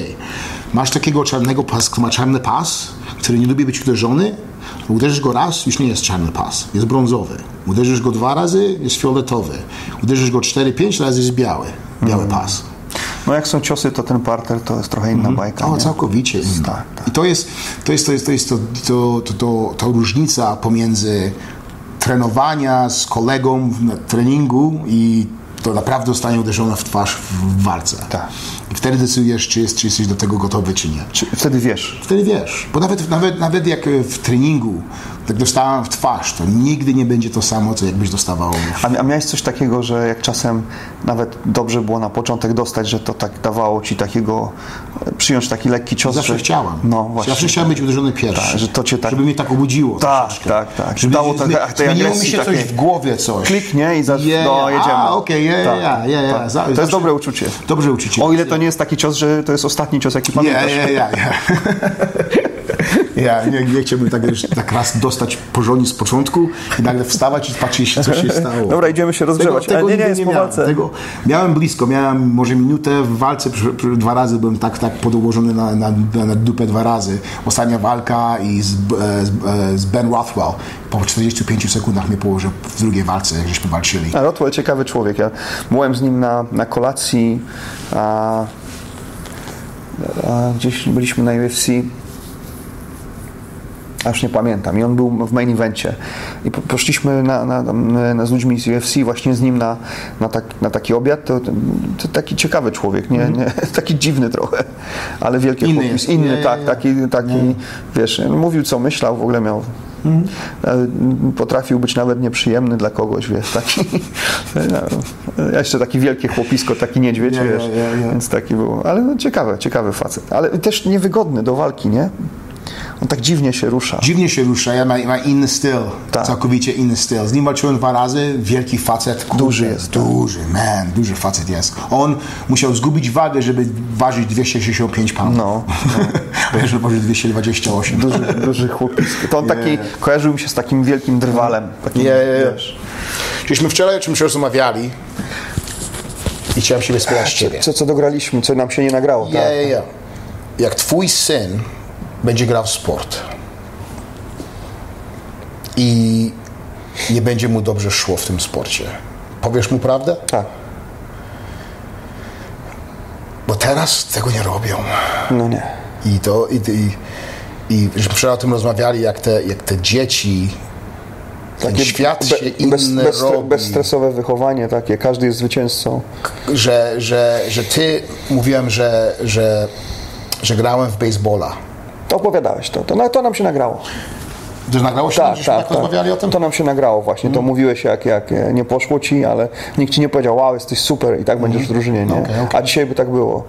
Masz takiego czarnego pas, kto ma czarny pas, który nie lubi być uderzony, uderzysz go raz, już nie jest czarny pas, jest brązowy. Uderzysz go dwa razy, jest fioletowy. Uderzysz go cztery, pięć razy, jest biały, biały pas. No jak są ciosy, to ten parter to jest trochę inna bajka. O, całkowicie inna. Tak, tak. I to jest, to jest, to jest, to jest to, to, to, to, to różnica pomiędzy trenowania z kolegą na treningu i to naprawdę zostanie uderzona w twarz w walce. Tak. I wtedy decydujesz, czy, jest, czy jesteś do tego gotowy, czy nie. Czy wtedy wiesz. Wtedy wiesz, bo nawet, nawet, nawet jak w treningu tak dostałem w twarz, to nigdy nie będzie to samo, co jakbyś dostawał A, a miałeś coś takiego, że jak czasem nawet dobrze było na początek dostać, że to tak dawało ci takiego, e, przyjąć taki lekki cios? Zawsze że, chciałem. No właśnie. Zawsze chciałem być uderzony pierwszy. Tak, że to cię tak- Żeby mnie tak obudziło. Tak, troszeczkę. tak, tak. Żeby Dało tej zmieniło mi się coś takiej. w głowie coś. Kliknie i za- Je, no, jedziemy. A, okej, Ja, ja, Tak, ja, ja, ja. tak. Za- To jest dobre uczucie. Dobre uczucie. O ile to nie jest taki cios, że to jest ostatni cios, jaki Nie, pamiętasz. ja, ja, ja. Ja nie, nie chciałbym tak, wiesz, tak raz dostać porządnie z początku i nagle wstawać i patrzeć, co się stało. Dobra, idziemy się rozgrzewać. Ale nie, nie, nigdy jest po miałem. walce. Tego, miałem blisko, miałem może minutę w walce, dwa razy byłem tak, tak podłożony na, na, na dupę dwa razy. Ostatnia walka i z, z, z Ben Rothwell po 45 sekundach mnie położył w drugiej walce, jak żeśmy walczyli. A Rotwell ciekawy człowiek. Ja byłem z nim na, na kolacji, a, a gdzieś byliśmy na UFC. A już nie pamiętam. I on był w main evencie. I po, poszliśmy na, na, na, z ludźmi z UFC, właśnie z nim na, na, tak, na taki obiad. To, to, taki ciekawy człowiek, nie, nie, taki dziwny trochę, ale wielkie Inny chłopis. jest. Inny, Nie, tak, taki, taki wiesz, mówił co myślał, w ogóle miał. e, Potrafił być nawet nieprzyjemny dla kogoś, wiesz, taki. no, jeszcze taki wielkie chłopisko, taki niedźwiedź, Ja, ja, wiesz. ja, ja. Więc taki był. Ale no, ciekawy, ciekawy facet. Ale też niewygodny do walki, nie? On tak dziwnie się rusza. Dziwnie się rusza, ja ma, ma inny styl, Tak. całkowicie inny styl. Z nim walczyłem dwa razy, wielki facet. Kurde, Duży jest, tak. Duży, man, duży facet jest. On musiał zgubić wagę, żeby ważyć 265 pound. No, no. że waży 228. Duży, duży chłopisko. To on taki, kojarzył mi się z takim wielkim drwalem. Takim, Nie, nie, nie. wiesz. Żeśmy wczoraj o czymś rozmawiali i chciałem się wyspierać ciebie. Co, co dograliśmy, co nam się nie nagrało. Ja, tak. ja, ja. Jak twój syn będzie grał w sport i nie będzie mu dobrze szło w tym sporcie, powiesz mu prawdę? tak. Bo teraz tego nie robią. No nie. I to, i, i, i wczoraj o tym rozmawiali, jak te, jak te dzieci, ten świat się bez, bez, robi. bezstresowe wychowanie takie, każdy jest zwycięzcą. że, że, że ty, mówiłem, że, że, że grałem w baseballa. To opowiadałeś to, to, no, to nam się nagrało. To nagrało się, Tak, tak, tak rozmawiali o tym? To nam się nagrało właśnie, to mówiłeś jak, jak e, nie poszło ci, ale nikt ci nie powiedział, wow, jesteś super i tak będziesz w drużynie, nie? Okej, okej. A dzisiaj by tak było.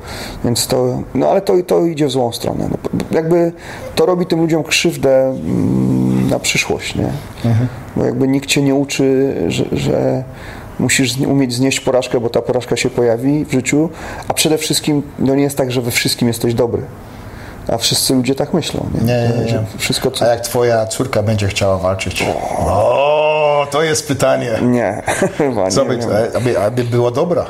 Więc to, no ale to, to idzie w złą stronę. No, jakby to robi tym ludziom krzywdę mm, na przyszłość, nie? Bo jakby nikt cię nie uczy, że, że musisz umieć znieść porażkę, bo ta porażka się pojawi w życiu, a przede wszystkim no nie jest tak, że we wszystkim jesteś dobry. A wszyscy ludzie tak myślą, nie? Nie, nie, nie. Wszystko, co... A jak twoja córka będzie chciała walczyć? O, to jest pytanie. Nie, chyba Co nie by, wiem. aby, aby było dobra.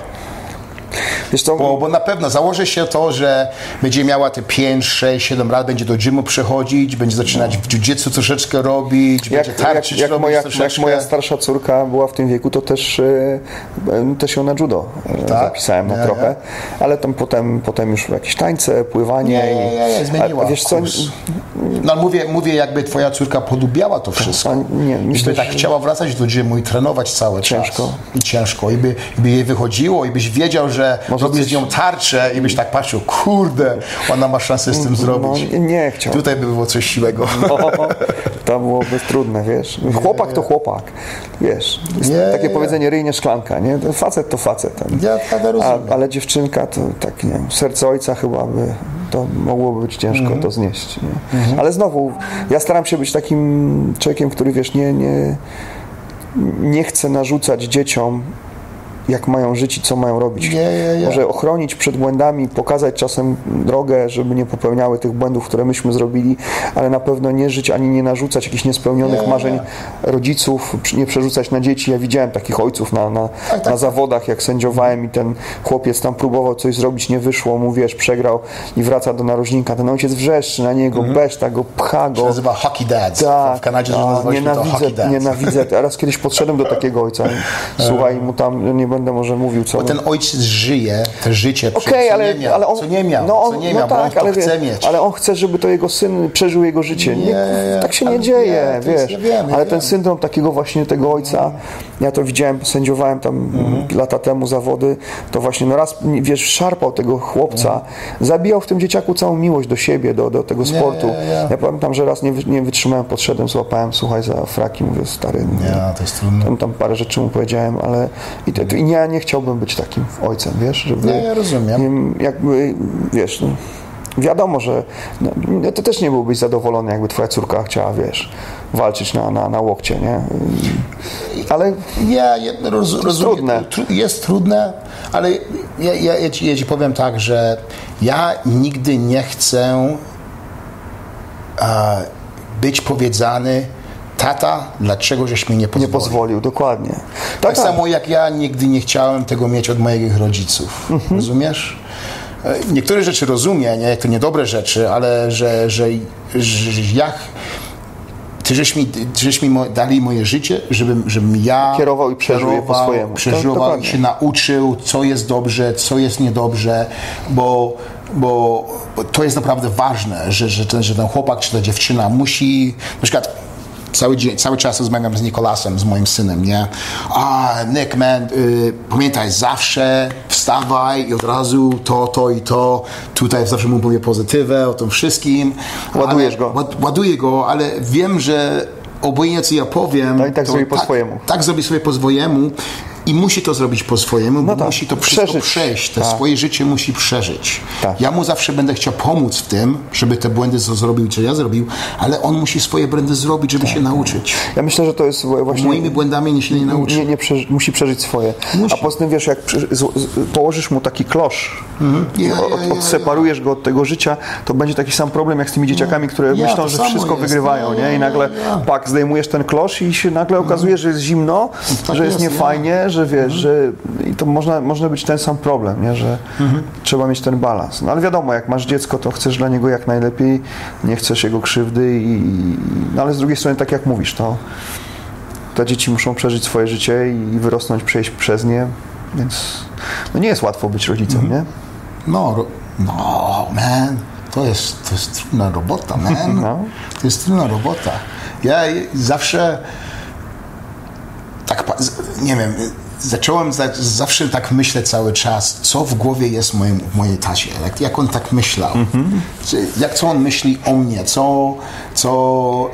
Wiesz co, Bo, bo na pewno założy się to, że będzie miała te 5, 6, 7 lat, będzie do gymu przychodzić, będzie zaczynać w jiu-jitsu troszeczkę robić, jak, będzie jak, tarczyć jak, robić moja, jak moja starsza córka była w tym wieku, to też, e, e, też ją na judo e, Tak? zapisałem na Nie, trochę, ale tam potem, potem już jakieś tańce, pływanie. Nie, nie, nie, nie, zmieniła a, wiesz co, kurs. No mówię, mówię, jakby twoja córka podobiała to wszystko. a nie, myślę, tak chciała wracać do gymu i trenować cały Ciężko. czas. I ciężko. I by, i by jej wychodziło, i byś wiedział, że Może robisz coś- z nią tarczę i byś tak patrzył, kurde, ona ma szansę z tym zrobić. No, nie chciał. Tutaj by było coś siłego. No, to byłoby trudne, wiesz. Chłopak to chłopak, wiesz. Nie, takie nie. powiedzenie ryjnie szklanka, nie? Facet to facet. Ja rozumiem. A, ale dziewczynka to tak, nie wiem, serce ojca chyba by, to mogłoby być ciężko Mhm. to znieść. Nie? Ale znowu, ja staram się być takim człowiekiem, który wiesz, nie, nie, nie chce narzucać dzieciom jak mają żyć i co mają robić. Może ochronić przed błędami, pokazać czasem drogę, żeby nie popełniały tych błędów, które myśmy zrobili, ale na pewno nie żyć ani nie narzucać jakichś niespełnionych Nie, marzeń rodziców, nie przerzucać na dzieci. Ja widziałem takich ojców na, na, Tak, na zawodach, jak sędziowałem i ten chłopiec tam próbował coś zrobić, nie wyszło mu, wiesz, przegrał i wraca do narożnika. Ten ojciec wrzeszczy na niego, beszta go, pcha Mhm. To go. nazywa hockey dads. Tak, w Kanadzie a, nazywaliśmy to nienawidzę, hockey dads. nienawidzę. Teraz kiedyś podszedłem do takiego ojca. Słuchaj, mu tam, nie będę może mówił, co... Bo ten ojciec żyje, to życie, Okej, co, ale, nie miał, ale on, co nie miał, no on, co nie no miał, on tak, to ale, chce wie- mieć. ale on chce, żeby to jego syn przeżył jego życie. Nie, Nie, tak się ale nie dzieje, nie, wiesz. ja wiem, ale ten syndrom takiego właśnie tego ojca, ja to widziałem, sędziowałem tam Mhm. lata temu zawody, to właśnie no raz, wiesz, szarpał tego chłopca, zabijał w tym dzieciaku całą miłość do siebie, do, do tego sportu. Mhm. Ja pamiętam, że raz nie, nie wytrzymałem, podszedłem, złapałem, słuchaj, za fraki, mówię, stary, Nie, to jest trudne. tam, tam parę rzeczy mu powiedziałem, ale i, to, i ja nie chciałbym być takim ojcem, wiesz, żeby... Nie, ja rozumiem. Nie, jakby, wiesz, no, wiadomo, że no, no, to też nie byłbyś zadowolony, jakby twoja córka chciała, wiesz, walczyć na, na, na łokcie, nie? Ale Ja, ja roz, rozumiem, trudne. tru- jest trudne, ale ja, ja, ja, ci, ja ci powiem tak, że ja nigdy nie chcę e, być powiedziany tata, dlaczego żeś mi nie nie pozwolił. pozwolił, dokładnie. Tak samo jak ja nigdy nie chciałem tego mieć od moich rodziców. Mhm. Rozumiesz? E, Niektóre rzeczy rozumiem, nie? to niedobre rzeczy, ale że, że, że jak ty żeś mi, ty żeś mi dali moje życie, żebym, żebym ja Kierował i przeżył je po swojemu. To przeżywał i się nauczył, co jest dobrze, co jest niedobrze, bo, bo, bo to jest naprawdę ważne, że, że, ten, że ten chłopak czy ta dziewczyna musi, na przykład cały, dzień, cały czas rozmawiam z Nikolasem, z moim synem, nie? A, Nick, man, y, pamiętaj, zawsze wstawaj i od razu to, to i to. Tutaj zawsze mu mówię pozytywę o tym wszystkim. Ładujesz Ale- go. Ład, ładuję go, ale wiem, że obojętnie co ja powiem, No i tak zrobi po swojemu. Tak zrobi sobie po swojemu i musi to zrobić po swojemu, bo tak. musi to wszystko Przeżyć. przejść, to Tak. swoje życie musi przeżyć. Tak. Ja mu zawsze będę chciał pomóc w tym, żeby te błędy, co zrobił, co ja zrobił, ale on musi swoje błędy zrobić, żeby się nauczyć. Ja myślę, że to jest właśnie... Moimi błędami nie się nie nauczy. nie, nie przeży- musi przeżyć swoje. Musi. A poza tym, wiesz, jak położysz mu taki klosz, ja, od, ja, ja. odseparujesz go od tego życia, to będzie taki sam problem jak z tymi dzieciakami, które myślą, że wszystko jest. wygrywają, ja, nie? I nagle pak, zdejmujesz ten klosz i się nagle okazuje, że jest zimno, Tak że jest jest, niefajnie, że wiesz, że i to można, można być ten sam problem, nie? Że trzeba mieć ten balans. No ale wiadomo, jak masz dziecko, to chcesz dla niego jak najlepiej, nie chcesz jego krzywdy i, no ale z drugiej strony, tak jak mówisz, to te dzieci muszą przeżyć swoje życie i wyrosnąć, przejść przez nie, więc no nie jest łatwo być rodzicem, nie? No, no, man, to jest, to jest trudna robota, man. No. To jest trudna robota. Ja zawsze tak, nie wiem, zacząłem za, zawsze tak myśleć cały czas, co w głowie jest moim, w mojej tacie, jak, jak on tak myślał, Czy- jak co on myśli o mnie, co, co,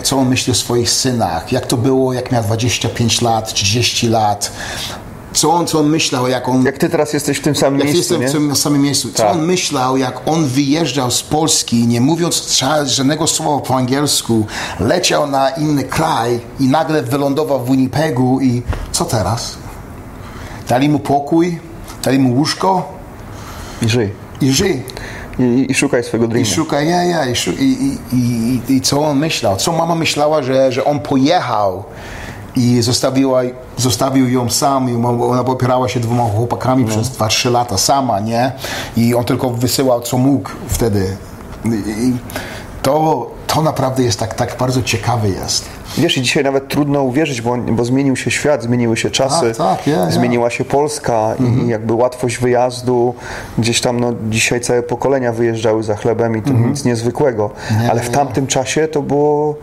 co on myśli o swoich synach, jak to było, jak miał 25 lat, 30 lat, co on, co on myślał, jak on Jak ty teraz jesteś w tym samym jak miejscu, jestem nie? w tym samym miejscu. Co Tak. on myślał, jak on wyjeżdżał z Polski, nie mówiąc żadnego słowa po angielsku, leciał na inny kraj i nagle wylądował w Winnipegu i co teraz? Dali mu pokój, dali mu łóżko I żyj. i żyj. I, i szukaj swojego I dreamu. szuka, ja, ja, i, i, i, i, i, i co on myślał? Co mama myślała, że, że on pojechał i zostawiła, zostawił ją sam i ona opierała się dwoma chłopakami No. przez 2-3 lata sama, nie? I on tylko wysyłał co mógł wtedy. I, i to, to naprawdę jest tak, tak bardzo ciekawy jest. Wiesz, i dzisiaj nawet trudno uwierzyć, bo, bo zmienił się świat, zmieniły się czasy, Tak, tak, ja. zmieniła się Polska i jakby łatwość wyjazdu, gdzieś tam no, dzisiaj całe pokolenia wyjeżdżały za chlebem i to nic niezwykłego, ale w tamtym czasie to było,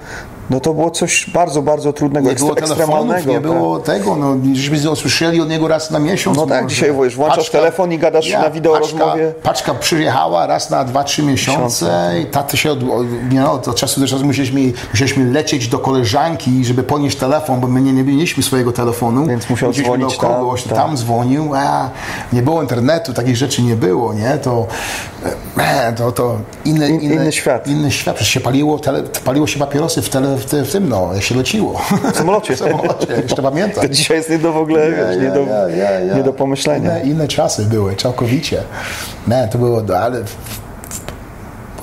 no to było coś bardzo, bardzo trudnego, Nie było ekstra, ekstremalnego. nie było tego, no, żebyśmy usłyszeli od niego raz na miesiąc. No tak, może. dzisiaj, wiesz, włączasz telefon i gadasz na wideo paczka, rozmowie. Paczka przyjechała raz na 2-3 miesiące i taty się od, nie, no, od czasu do czasu musieliśmy, musieliśmy lecieć do koleżanki, żeby ponieść telefon, bo my nie, nie mieliśmy swojego telefonu. Więc musiał dzwonić do tam, kogoś, tak. tam dzwonił, a nie było internetu, takich rzeczy nie było, nie? To, e, to, to inny, In- inny, inny świat. Inny świat, przecież się paliło, tele, paliło się papierosy w, tele, w, te- w tym, no, jak się leciło. W samolocie. w samolocie, jeszcze pamiętam. To dzisiaj jest nie do w ogóle, wiesz, nie, do, nie do pomyślenia. Inne, inne czasy były, całkowicie. Nie, to było, ale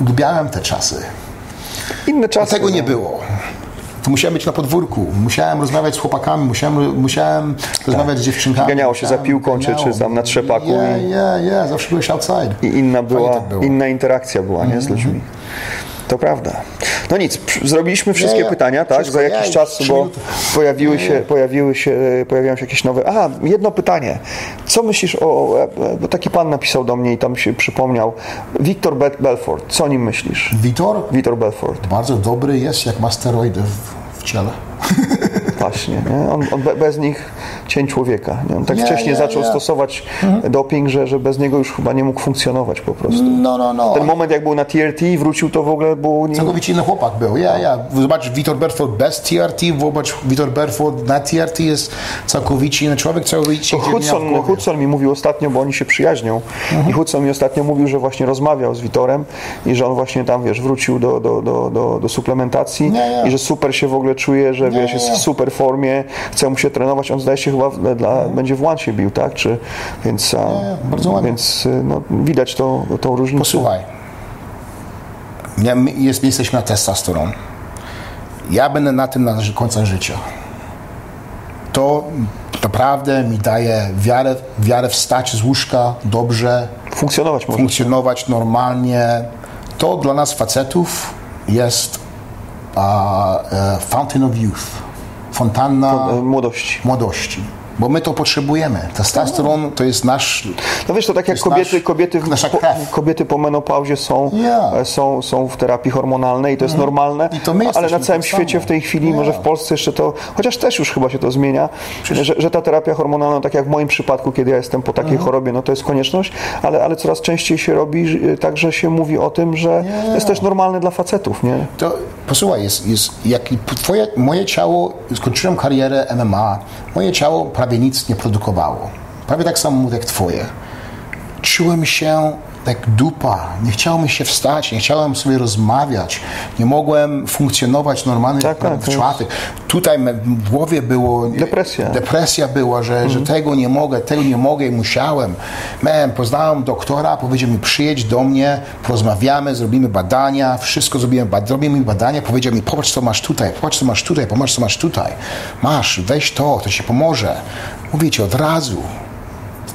lubiałem te czasy. Inne czasy. Tego nie no. było. To musiałem być na podwórku, musiałem rozmawiać z chłopakami, musiałem, musiałem rozmawiać z dziewczynkami. Ganiało się za piłką, czy- ganiało. czy tam na trzepaku Ja, ja, ja, zawsze byłeś outside. I inna była, tak było. inna interakcja była, nie, z ludźmi. To prawda. No nic, zrobiliśmy wszystkie ja. pytania, tak? Za ja jakiś i czas, bo pojawiły się, pojawiły się, pojawiają się jakieś nowe. Aha, jedno pytanie. Co myślisz o. o- Bo taki pan napisał do mnie i tam się przypomniał. Wiktor Be- Belfort. Co o nim myślisz? Witor Wiktor Belfort. bardzo dobry jest, jak ma steroidy w, w ciele. Właśnie, nie? On, on be- bez nich cień człowieka. Nie? On tak Nie, wcześnie nie, zaczął nie. stosować doping, że, że bez niego już chyba nie mógł funkcjonować po prostu. No, no, no. Ten moment, jak był na TRT i wrócił, to w ogóle było... Nie... Całkowicie inny chłopak był. Ja, ja. Zobacz, Vitor Berford bez TRT, zobacz, Vitor Berford na TRT jest całkowicie inny człowiek, całkowicie To Hudson. Hudson mi mówił ostatnio, bo oni się przyjaźnią Mhm. i Hudson mi ostatnio mówił, że właśnie rozmawiał z Witorem i że on właśnie tam, wiesz, wrócił do, do, do, do, do suplementacji i że super się w ogóle czuje, że wiesz, jest super formie, chce mu się trenować, on zdaje się chyba dla, będzie w się bił, tak? Czy, więc a, Nie, bardzo ładnie. więc y, no, widać to, tą różnicę. Posłuchaj. Ja, my jest, jesteśmy na testosteron. Ja będę na tym na końca życia. To naprawdę mi daje wiarę, wiarę wstać z łóżka dobrze, Funkcjonować może. funkcjonować normalnie. To dla nas facetów jest a, e, fountain of youth. Fontanna Młodości. młodości. Bo my to potrzebujemy. Testosteron to jest nasz No wiesz, to tak jak jest kobiety, nasz- kobiety, po, kobiety po menopauzie są, e, są, są w terapii hormonalnej i to jest normalne, I to my ale na całym świecie samo. w tej chwili, Ja. może w Polsce jeszcze to, chociaż też już chyba się to zmienia, że, że ta terapia hormonalna, tak jak w moim przypadku, kiedy ja jestem po takiej Mhm. chorobie, no to jest konieczność, ale, ale coraz częściej się robi tak, że się mówi o tym, że to jest też normalne dla facetów, nie? To posłuchaj, jest, jest, jak twoje, moje ciało, skończyłem karierę MMA, moje ciało prawie nic nie produkowało. Prawie tak samo jak twoje. Czułem się jak dupa. Nie chciało mi się wstać, nie chciałem sobie rozmawiać. Nie mogłem funkcjonować normalnie Tak, tak, w czwartek. Tutaj w głowie było... Depresja. Depresja była, że, że tego nie mogę, tego nie mogę i musiałem. Man, poznałem doktora, powiedział mi przyjedź do mnie, porozmawiamy, zrobimy badania, wszystko zrobimy, bad, zrobimy badania, powiedział mi popatrz co masz tutaj, popatrz co masz tutaj, popatrz co masz tutaj. Masz, weź to, to ci pomoże. Mówię ci od razu.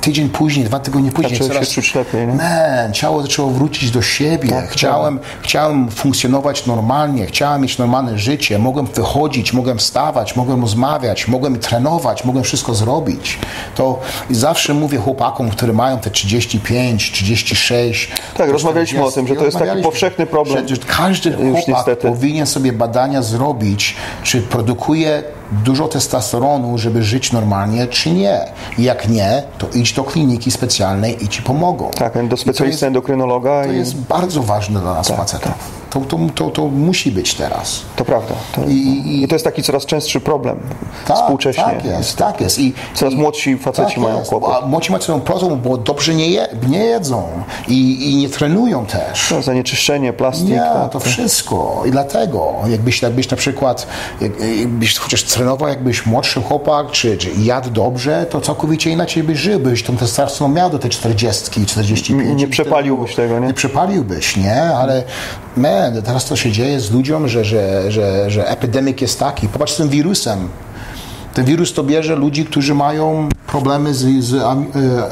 Tydzień później, dwa tygodnie później. Zacząłeś się czuć lepiej, nie? Man, ciało zaczęło wrócić do siebie. Tak, chciałem, chciałem funkcjonować normalnie, chciałem mieć normalne życie. Mogłem wychodzić, mogłem wstawać, mogłem rozmawiać, mogłem trenować, mogłem wszystko zrobić. To i zawsze mówię chłopakom, którzy mają te 35, 36. Tak, rozmawialiśmy 40, o tym, że to jest taki powszechny problem. Że każdy chłopak niestety. powinien sobie badania zrobić, czy produkuje dużo testosteronu, żeby żyć normalnie, czy nie. Jak nie, to idź do kliniki specjalnej i ci pomogą. Tak, do to specjalisty jest- endokrynologa To i jest bardzo ważne dla nas facetów. To, to, to, to musi być teraz. to prawda. To, I- i- to jest taki coraz częstszy problem Tak, współcześnie. tak jest, tak jest. I, Coraz i, młodsi faceci tak mają jest. kłopot. A młodsi mają problem, bo dobrze nie, je, nie jedzą i, i nie trenują też. No, zanieczyszczenie, plastik. Nie, tak, to tak. wszystko. I dlatego, jakbyś, jakbyś na przykład, jak, jakbyś chociaż trenował, jakbyś młodszy chłopak, czy, czy jadł dobrze, to całkowicie inaczej byś żył, byś tą testosteron miał do tej 40, 45. Nie- nie przepaliłbyś tego, nie? Nie przepaliłbyś, nie? Ale teraz to się dzieje z ludziom, że, że, że, że epidemik jest taki. Popatrz z tym wirusem. Ten wirus to bierze ludzi, którzy mają problemy z, z e,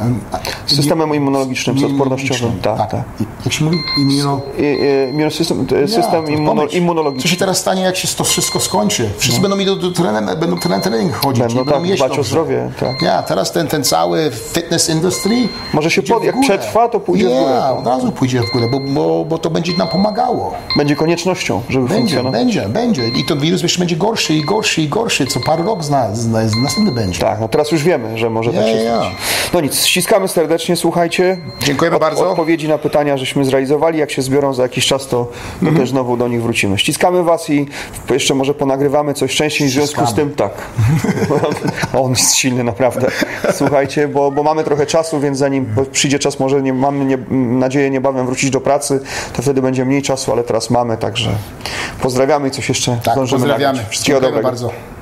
em, Systemem immunologicznym, z odpornościowym. Tak, tak. tak. Jak się mówi? Immuno... I, to jest Ja, system to immuno, pomyśl, Co immunologiczny. się teraz stanie, jak się to wszystko skończy? Wszyscy będą mi do, do trening, będą na trening chodzić. Będą, będą tak, jeść dbać o zdrowie, tak. Ja, teraz ten, ten cały fitness industry Może się pod- w jak przetrwa, to pójdzie w ja, górę. od razu pójdzie w górę, bo, bo, bo to będzie nam pomagało. Będzie koniecznością, żeby Będzie, funkcjonować. będzie, będzie. I ten wirus jeszcze będzie gorszy i gorszy i gorszy. Co parę rok zna, zna, następny będzie. Tak, no teraz już wiemy, że może tak się ja. stać. No nic, ściskamy serdecznie, słuchajcie. Dziękujemy bardzo. Odpowiedzi na pytania, żeśmy zrealizowali. Jak się zbiorą za jakiś czas, to, to Mhm. też znowu do nich wrócimy. Ściskamy Was i jeszcze może ponagrywamy coś częściej. W związku z tym, tak. On jest silny, naprawdę. Słuchajcie, bo, bo mamy trochę czasu, więc zanim przyjdzie czas, może nie, mamy nie, nadzieję niebawem wrócić do pracy, to wtedy będzie mniej czasu, ale teraz mamy, także pozdrawiamy i coś jeszcze Tak, zdążymy pozdrawiamy. nagrać. Wszystkiego Dziękujemy dobrego. bardzo.